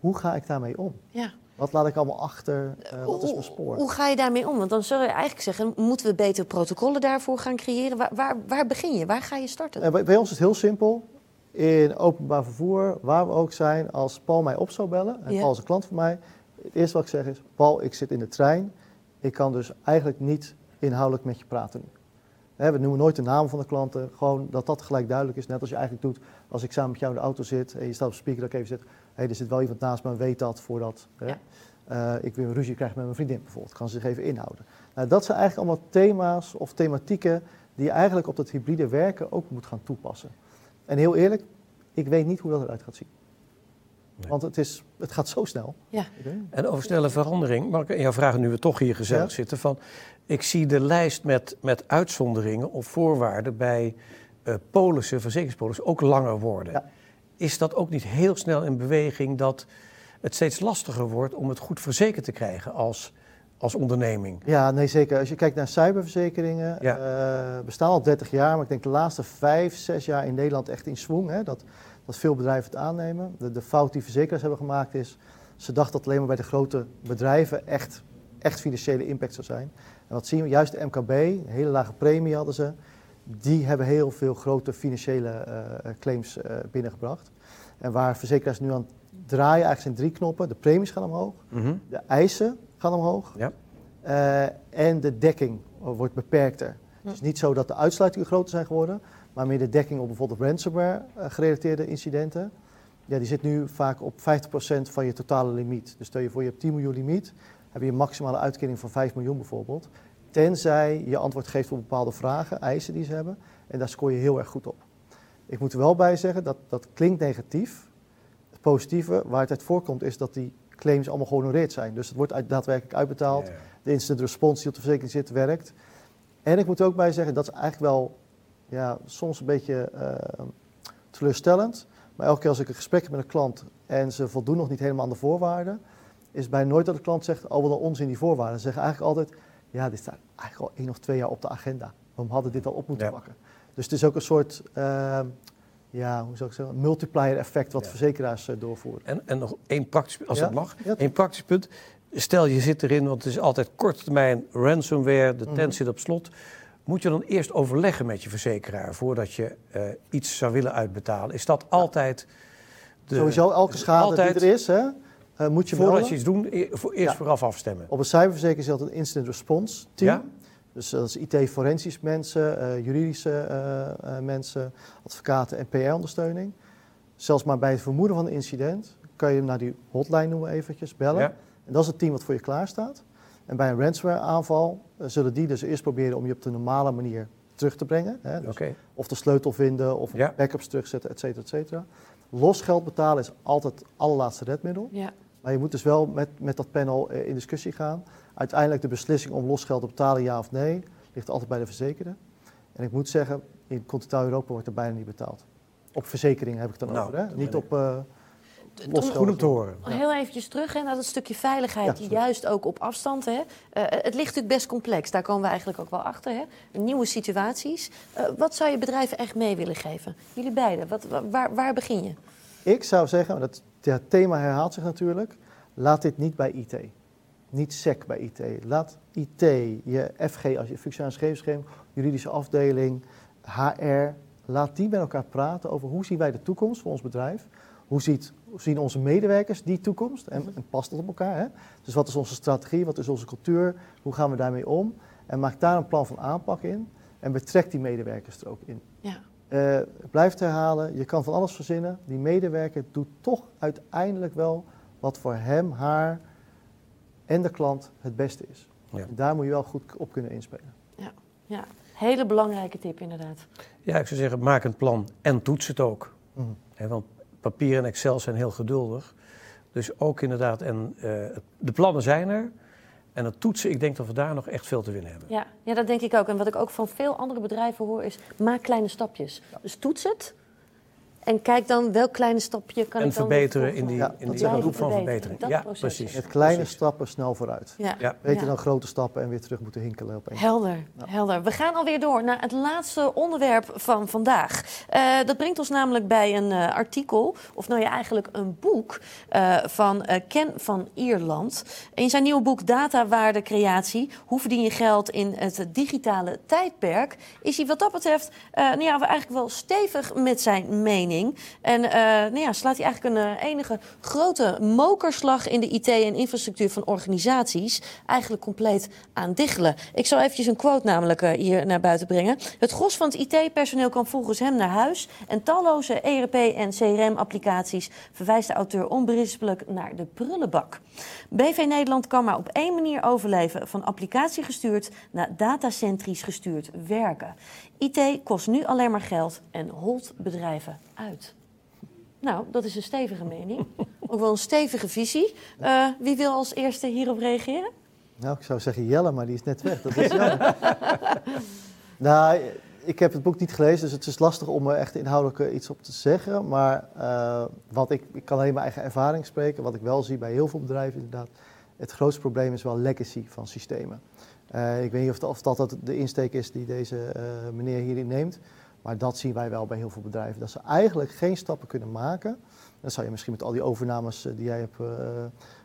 Hoe ga ik daarmee om? Ja. Wat laat ik allemaal achter? Uh, wat is mijn spoor? Hoe, ga je daarmee om? Want dan zou je eigenlijk zeggen, moeten we betere protocollen daarvoor gaan creëren? Waar, waar, waar begin je? Waar ga je starten? Uh, bij, bij, ons is het heel simpel. In openbaar vervoer, waar we ook zijn, als Paul mij op zou bellen, en ja. Paul is een klant van mij, het eerste wat ik zeg is, Paul, ik zit in de trein. Ik kan dus eigenlijk niet inhoudelijk met je praten nu. we noemen nooit de naam van de klanten, gewoon dat dat gelijk duidelijk is. Net als je eigenlijk doet als ik samen met jou in de auto zit en je staat op speaker, dat ik even zeg, hey, er zit wel iemand naast me, weet dat voordat ja. uh, ik weer een ruzie krijg met mijn vriendin bijvoorbeeld. Kan ze zich even inhouden. Nou, dat zijn eigenlijk allemaal thema's of thematieken die je eigenlijk op dat hybride werken ook moet gaan toepassen. En heel eerlijk, ik weet niet hoe dat eruit gaat zien. Nee. Want het, is, het gaat zo snel. Ja. En over snelle verandering, mag ik aan jou vragen, nu we toch hier gezellig ja. zitten, van ik zie de lijst met, met uitzonderingen of voorwaarden bij uh, polissen, verzekeringspolissen, ook langer worden. Ja. Is dat ook niet heel snel in beweging dat het steeds lastiger wordt om het goed verzekerd te krijgen als, als onderneming? Ja, nee zeker. Als je kijkt naar cyberverzekeringen, ja. uh, bestaan al 30 jaar, maar ik denk de laatste 5, 6 jaar in Nederland echt in swing. Hè, dat, dat veel bedrijven het aannemen. De, de fout die verzekeraars hebben gemaakt is, ze dachten dat alleen maar bij de grote bedrijven echt, echt financiële impact zou zijn. En wat zien we? Juist de MKB, een hele lage premie hadden ze, die hebben heel veel grote financiële uh, claims uh, binnengebracht. En waar verzekeraars nu aan het draaien, eigenlijk zijn drie knoppen. De premies gaan omhoog, mm -hmm. de eisen gaan omhoog ja. uh, en de dekking wordt beperkter. Het is niet zo dat de uitsluitingen groter zijn geworden, maar meer de dekking op bijvoorbeeld ransomware-gerelateerde incidenten. Ja, die zit nu vaak op 50% van je totale limiet. Dus stel je voor je hebt 10 miljoen limiet, heb je een maximale uitkering van 5 miljoen bijvoorbeeld. Tenzij je antwoord geeft op bepaalde vragen, eisen die ze hebben. En daar scoor je heel erg goed op. Ik moet er wel bij zeggen, dat, dat klinkt negatief. Het positieve waar het uit voorkomt is dat die claims allemaal gehonoreerd zijn. Dus het wordt uit, daadwerkelijk uitbetaald. Ja, ja. De instant response die op de verzekering zit, werkt. En ik moet er ook bij zeggen, dat is eigenlijk wel ja, soms een beetje uh, teleurstellend. Maar elke keer als ik een gesprek heb met een klant en ze voldoen nog niet helemaal aan de voorwaarden, is bij nooit dat de klant zegt, oh wat een onzin die voorwaarden. Ze zeggen eigenlijk altijd, ja, dit staat eigenlijk al één of twee jaar op de agenda. We hadden dit al op moeten ja. pakken. Dus het is ook een soort, uh, ja, hoe zou ik zeggen, multiplier effect wat ja. verzekeraars uh, doorvoeren. En, en nog één praktisch, als ja? het mag, één praktisch punt. Stel je zit erin, want het is altijd korte termijn ransomware, de tent mm-hmm. zit op slot. Moet je dan eerst overleggen met je verzekeraar voordat je uh, iets zou willen uitbetalen? Is dat altijd. De, Sowieso elke schade altijd, die er is, hè? Uh, moet je Voordat melden. je iets doet, e voor, eerst ja. vooraf afstemmen. Op een cyberverzekering is dat een incident response team. Ja? Dus dat is IT-forensisch mensen, uh, juridische uh, mensen, advocaten en PR-ondersteuning. Zelfs maar bij het vermoeden van een incident kan je hem naar die hotline noemen eventjes, bellen. Ja. En dat is het team wat voor je klaar staat. En bij een ransomware-aanval uh, zullen die dus eerst proberen om je op de normale manier terug te brengen. Hè? Dus okay. Of de sleutel vinden, of ja. backups terugzetten, et cetera, et cetera. Los geld betalen is altijd het allerlaatste redmiddel. Ja. Maar je moet dus wel met, met dat panel uh, in discussie gaan. Uiteindelijk de beslissing om losgeld te betalen, ja of nee, ligt altijd bij de verzekerde. En ik moet zeggen, in continentaal Europa wordt er bijna niet betaald. Op verzekeringen heb ik het dan nou, over, hè? niet op uh, losgeld. Goed om te horen. Heel eventjes terug hè, naar dat stukje veiligheid, ja, juist ook op afstand. Hè. Uh, het ligt natuurlijk best complex, daar komen we eigenlijk ook wel achter. Hè. Nieuwe situaties. Uh, wat zou je bedrijven echt mee willen geven? Jullie beiden, wat, waar, waar begin je? Ik zou zeggen, dat ja, thema herhaalt zich natuurlijk, laat dit niet bij IT niet SEC bij IT. Laat IT, je FG, als je functionaris juridische afdeling, HR, laat die met elkaar praten over hoe zien wij de toekomst voor ons bedrijf. Hoe, ziet, zien onze medewerkers die toekomst en, en past dat op elkaar? Hè? Dus wat is onze strategie, wat is onze cultuur, hoe gaan we daarmee om? En maak daar een plan van aanpak in en betrek die medewerkers er ook in. Ja. Uh, blijf te herhalen, je kan van alles verzinnen. Die medewerker doet toch uiteindelijk wel wat voor hem, haar en de klant het beste is. Ja. Daar moet je wel goed op kunnen inspelen. Ja, ja. hele belangrijke tip inderdaad. Ja, ik zou zeggen, maak een plan en toets het ook. Mm. He, want papier en Excel zijn heel geduldig. Dus ook inderdaad, en uh, de plannen zijn er. En het toetsen, ik denk dat we daar nog echt veel te winnen hebben. Ja, ja, dat denk ik ook. En wat ik ook van veel andere bedrijven hoor is, maak kleine stapjes. Dus toets het. En kijk dan welk kleine stapje kan en ik dan verbeteren in die, Ja, in die groep van verbetering. dat Ja, proces. precies. Met kleine Precies. stappen snel vooruit. Ja. Ja. Beter Ja. dan grote stappen en weer terug moeten hinkelen op één. Helder, helder. We gaan alweer door naar het laatste onderwerp van vandaag. Eh, dat brengt ons namelijk bij een eh, artikel, of nou ja, eigenlijk een boek eh, van eh, Ken van Ierland. In zijn nieuwe boek Datawaarde Creatie, hoe verdien je geld in het digitale tijdperk, is hij wat dat betreft eh, nou ja, eigenlijk wel stevig met zijn mening. En eh, nou ja, slaat hij eigenlijk een eh, enige grote mokerslag in de IT en infrastructuur van organisaties eigenlijk compleet aan diggelen. Ik zal eventjes een quote namelijk eh, hier naar buiten brengen. Het gros van het IT-personeel kan volgens hem naar huis en talloze ERP en CRM-applicaties verwijst de auteur onberispelijk naar de prullenbak. BV Nederland kan maar op één manier overleven: van applicatie gestuurd naar datacentrisch gestuurd werken. IT kost nu alleen maar geld en holt bedrijven uit. Nou, dat is een stevige mening. Ook wel een stevige visie. Eh, wie wil als eerste hierop reageren? Nou, ik zou zeggen Jelle, maar die is net weg. Dat is nou, ik heb het boek niet gelezen, dus het is lastig om er echt inhoudelijk eh, iets op te zeggen. Maar eh, wat ik, ik kan alleen mijn eigen ervaring spreken. Wat ik wel zie bij heel veel bedrijven inderdaad. Het grootste probleem is wel legacy van systemen. Eh, ik weet niet of, dat- of dat, dat de insteek is die deze eh, meneer hierin neemt. Maar dat zien wij wel bij heel veel bedrijven. Dat ze eigenlijk geen stappen kunnen maken. Dat zou je misschien met al die overnames eh, die jij hebt eh,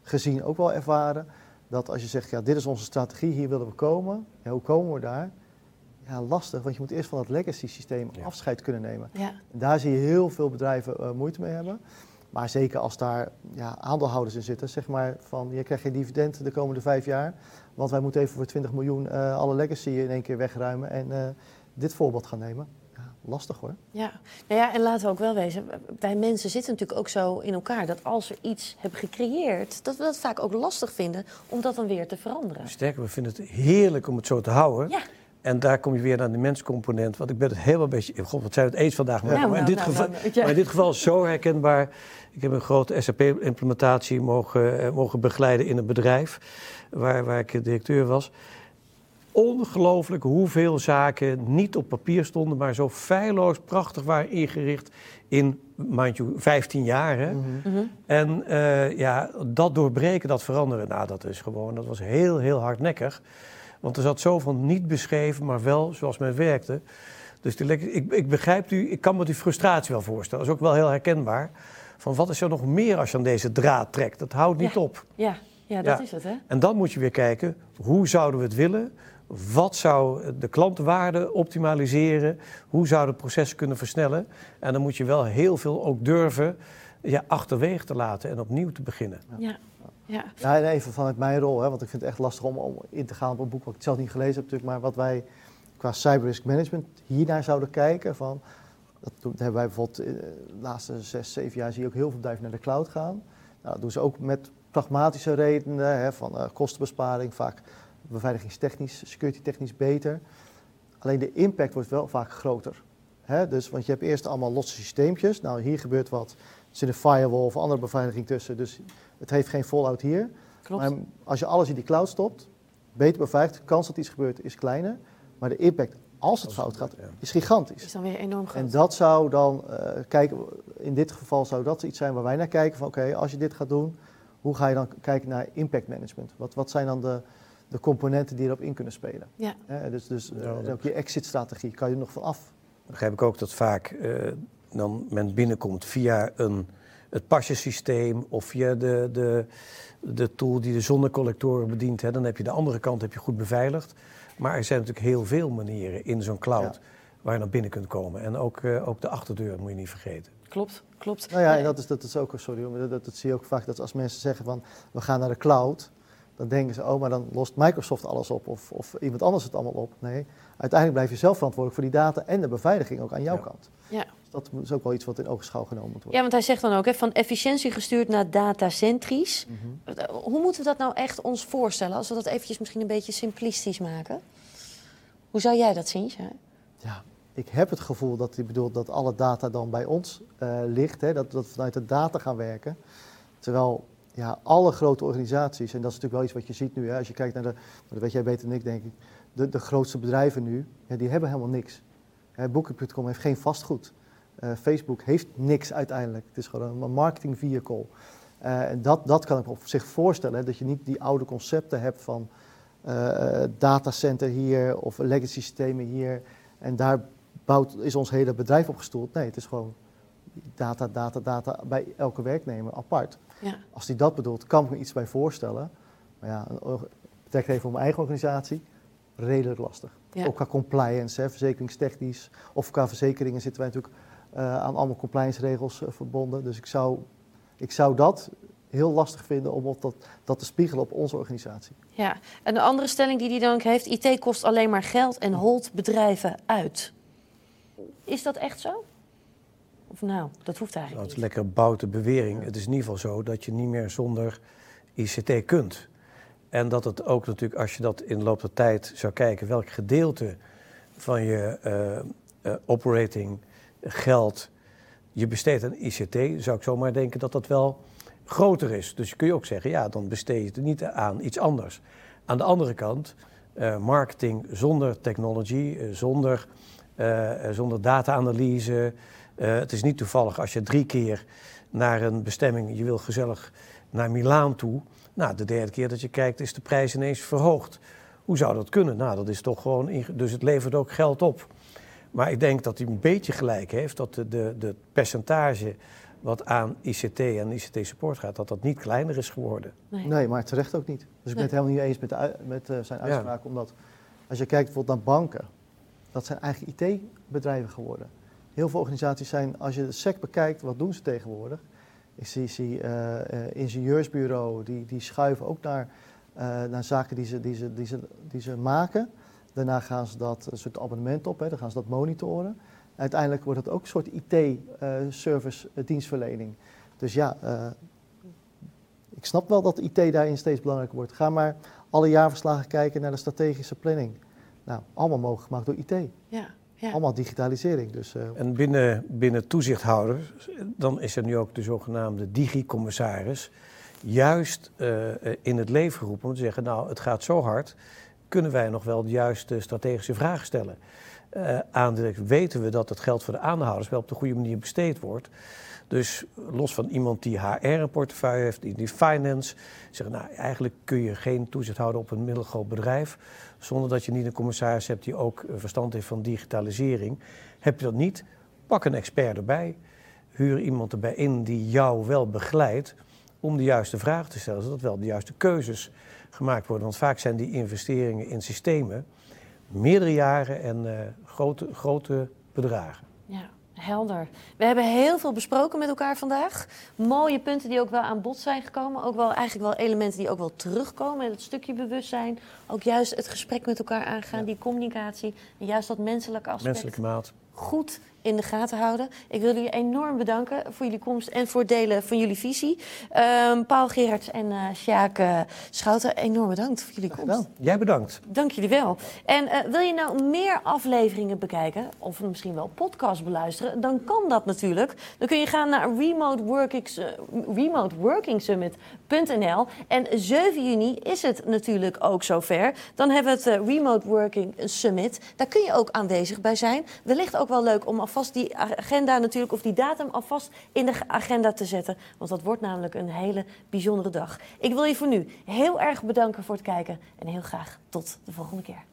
gezien ook wel ervaren. Dat als je zegt, ja, dit is onze strategie, hier willen we komen. Ja, hoe komen we daar? Ja, lastig, want je moet eerst van dat legacy systeem Ja. afscheid kunnen nemen. Ja, En daar zie je heel veel bedrijven moeite mee hebben. Maar zeker als daar ja, aandeelhouders in zitten, zeg maar van je krijgt geen dividend de komende vijf jaar. Want wij moeten even voor 20 miljoen eh, alle legacy in één keer wegruimen en eh, dit voorbeeld gaan nemen. Ja, lastig hoor. ja. Nou ja, en laten we ook wel wezen, wij mensen zitten natuurlijk ook zo in elkaar dat als we iets hebben gecreëerd, dat we dat vaak ook lastig vinden om dat dan weer te veranderen. Sterker, we vinden het heerlijk om het zo te houden. Ja. En daar kom je weer naar de menscomponent. Want ik ben het helemaal een beetje... God, wat zijn we het eens vandaag? Nou, maar, nou, in dit nou, geval, nou, ja. maar in dit geval zo herkenbaar. Ik heb een grote SAP-implementatie mogen, eh, mogen begeleiden in een bedrijf... Waar, waar ik directeur was. Ongelooflijk hoeveel zaken niet op papier stonden... maar zo feilloos prachtig waren ingericht in, mind you, 15 jaar. Hè? Mhm. En eh, ja, dat doorbreken, dat veranderen, nou, dat is gewoon, dat was heel, heel hardnekkig. Want er zat zoveel niet beschreven, maar wel zoals men werkte. Dus ik, ik begrijp u, ik kan me die frustratie wel voorstellen. Dat is ook wel heel herkenbaar. Van wat is er nog meer als je aan deze draad trekt? Dat houdt niet Ja. op. Ja, ja dat Ja. is het, hè? En dan moet je weer kijken, hoe zouden we het willen? Wat zou de klantwaarde optimaliseren? Hoe zouden processen kunnen versnellen? En dan moet je wel heel veel ook durven ja, achterwege te laten en opnieuw te beginnen. Ja. Ja. En even vanuit mijn rol, hè, want ik vind het echt lastig om, om in te gaan op een boek wat ik zelf niet gelezen heb natuurlijk, maar wat wij qua cyber risk management hiernaar zouden kijken. Van, dat hebben wij bijvoorbeeld eh, de laatste zes, zeven jaar zie je ook heel veel bedrijven naar de cloud gaan. Nou, dat doen ze ook met pragmatische redenen, hè, van eh, kostenbesparing, vaak beveiligingstechnisch, security-technisch beter. Alleen de impact wordt wel vaak groter. Hè? Dus, want je hebt eerst allemaal losse systeempjes. Nou, hier gebeurt wat. Er zit een firewall of andere beveiliging tussen. Dus het heeft geen fallout hier. Klopt. Maar als je alles in die cloud stopt, beter beveiligd, de kans dat iets gebeurt is kleiner. Maar de impact, als het fout gaat, ja. is gigantisch. Is dan weer enorm groot. En dat zou dan, eh, kijken, in dit geval zou dat iets zijn waar wij naar kijken. Van oké, als je dit gaat doen, hoe ga je dan kijken naar impact management? Wat, wat zijn dan de, de componenten die erop in kunnen spelen? Ja. Hè, dus dus eh, Ja, dat- ook je exit-strategie, kan je er nog van af? begrijp ik ook dat vaak eh, dan men binnenkomt via een, het pasjesysteem of via de, de, de tool die de zonnecollectoren bedient. Hè. Dan heb je de andere kant heb je goed beveiligd. Maar er zijn natuurlijk heel veel manieren in zo'n cloud Ja. waar je naar binnen kunt komen. En ook, eh, ook de achterdeur moet je niet vergeten. Klopt, klopt. Nou ja, en dat is, dat is ook, sorry, dat, dat zie je ook vaak, dat als mensen zeggen van, we gaan naar de cloud, dan denken ze, oh, maar dan lost Microsoft alles op of, of iemand anders het allemaal op. Nee, uiteindelijk blijf je zelf verantwoordelijk voor die data en de beveiliging ook aan jouw Ja. kant. Ja. Dat is ook wel iets wat in ogenschouw genomen moet ja, worden. want hij zegt dan ook, hè, van efficiëntie gestuurd naar datacentrisch. Mhm. Hoe moeten we dat nou echt ons voorstellen? Als we dat eventjes misschien een beetje simplistisch maken. Hoe zou jij dat zien? Sjaar? Ja, ik heb het gevoel dat hij bedoelt dat alle data dan bij ons eh, ligt, hè, dat, dat we vanuit de data gaan werken. Terwijl ja, alle grote organisaties, en dat is natuurlijk wel iets wat je ziet nu, hè, als je kijkt naar de, dat weet jij beter dan ik denk ik, de, de grootste bedrijven nu, ja, die hebben helemaal niks. Booking.com heeft geen vastgoed. Uh, Facebook heeft niks uiteindelijk. Het is gewoon een marketing vehicle. Uh, en dat, dat kan ik op zich voorstellen, dat je niet die oude concepten hebt van uh, datacenter hier of legacy systemen hier. En daar bouwt, is ons hele bedrijf op gestoeld. Nee, het is gewoon data, data, data bij elke werknemer apart. Ja. Als die dat bedoelt, kan ik me iets bij voorstellen. Maar ja, betrek even op mijn eigen organisatie, redelijk lastig. Ook qua compliance, hè, verzekeringstechnisch of qua verzekeringen zitten wij natuurlijk aan allemaal compliance regels uh, verbonden. Dus ik zou, ik zou dat heel lastig vinden om op dat, dat te spiegelen op onze organisatie. Ja, en de andere stelling die hij dan ook heeft, IT kost alleen maar geld en holt bedrijven uit. Is dat echt zo? Of nou, dat hoeft eigenlijk nou, Het is lekker boute bewering. Het is in ieder geval zo dat je niet meer zonder ICT kunt. En dat het ook natuurlijk, als je dat in de loop der tijd zou kijken, welk gedeelte van je uh, uh, operating geld je besteedt aan ICT, zou ik zomaar denken dat dat wel groter is. Dus kun je ook zeggen, ja, dan besteed je het niet aan iets anders. Aan de andere kant, uh, marketing zonder technology, zonder, zonder data-analyse. het is niet toevallig als je drie keer naar een bestemming, je wil gezellig naar Milaan toe nou, de derde keer dat je kijkt is de prijs ineens verhoogd. Hoe zou dat kunnen? Nou, dat is toch gewoon. Dus het levert ook geld op. Maar ik denk dat hij een beetje gelijk heeft dat de, de, de percentage wat aan ICT en ICT-support gaat, dat dat niet kleiner is geworden. Nee, nee maar terecht ook niet. Dus ik ben het helemaal niet eens met, met uh, zijn uitspraak, omdat als je kijkt bijvoorbeeld naar banken, dat zijn eigen IT-bedrijven geworden. Heel veel organisaties zijn, als je de SEC bekijkt, wat doen ze tegenwoordig? Ik zie, zie uh, ingenieursbureau, die, die schuiven ook naar, uh, naar zaken die ze, die, ze, die, ze, die ze maken. Daarna gaan ze dat een soort abonnement op, hè, dan gaan ze dat monitoren. Uiteindelijk wordt het ook een soort IT-service dienstverlening. Dus ja, ik snap wel dat IT daarin steeds belangrijker wordt. Ga maar alle jaarverslagen kijken naar de strategische planning. Nou, allemaal mogelijk gemaakt door IT. Ja. Ja. Allemaal digitalisering. Dus, uh... En binnen, binnen toezichthouders, dan is er nu ook de zogenaamde digicommissaris. Juist uh, in het leven geroepen om te zeggen, nou het gaat zo hard, kunnen wij nog wel de juiste strategische vragen stellen. Uh, aan weten we dat het geld voor de aandeelhouders wel op de goede manier besteed wordt. Dus los van iemand die HR een portefeuille heeft, die, die finance, zeggen nou eigenlijk kun je geen toezicht houden op een middelgroot bedrijf zonder dat je niet een commissaris hebt die ook verstand heeft van digitalisering. Heb je dat niet, pak een expert erbij. Huur iemand erbij in die jou wel begeleidt om de juiste vragen te stellen, zodat wel de juiste keuzes gemaakt worden. Want vaak zijn die investeringen in systemen meerdere jaren en uh, grote, grote bedragen. Ja. Helder. We hebben heel veel besproken met elkaar vandaag. Mooie punten die ook wel aan bod zijn gekomen. Ook wel eigenlijk wel elementen die ook wel terugkomen. En het stukje bewustzijn. Ook juist het gesprek met elkaar aangaan, die communicatie. En juist dat menselijke aspect. Menselijke maat. Goed in de gaten houden. Ik wil jullie enorm bedanken voor jullie komst en voor het delen van jullie visie. Um, Paul Gerards en uh, Sjaak uh, Schouten, enorm bedankt voor jullie komst. Jij bedankt. Dank jullie wel. En uh, wil je nou meer afleveringen bekijken, of misschien wel podcast beluisteren, dan kan dat natuurlijk. Dan kun je gaan naar Remote Working, Remote Working Summit.nl. En 7 juni is het natuurlijk ook zover. Dan hebben we het Remote Working Summit. Daar kun je ook aanwezig bij zijn. Wellicht ook wel leuk om alvast die agenda natuurlijk, of die datum alvast in de agenda te zetten. Want dat wordt namelijk een hele bijzondere dag. Ik wil je voor nu heel erg bedanken voor het kijken en heel graag tot de volgende keer.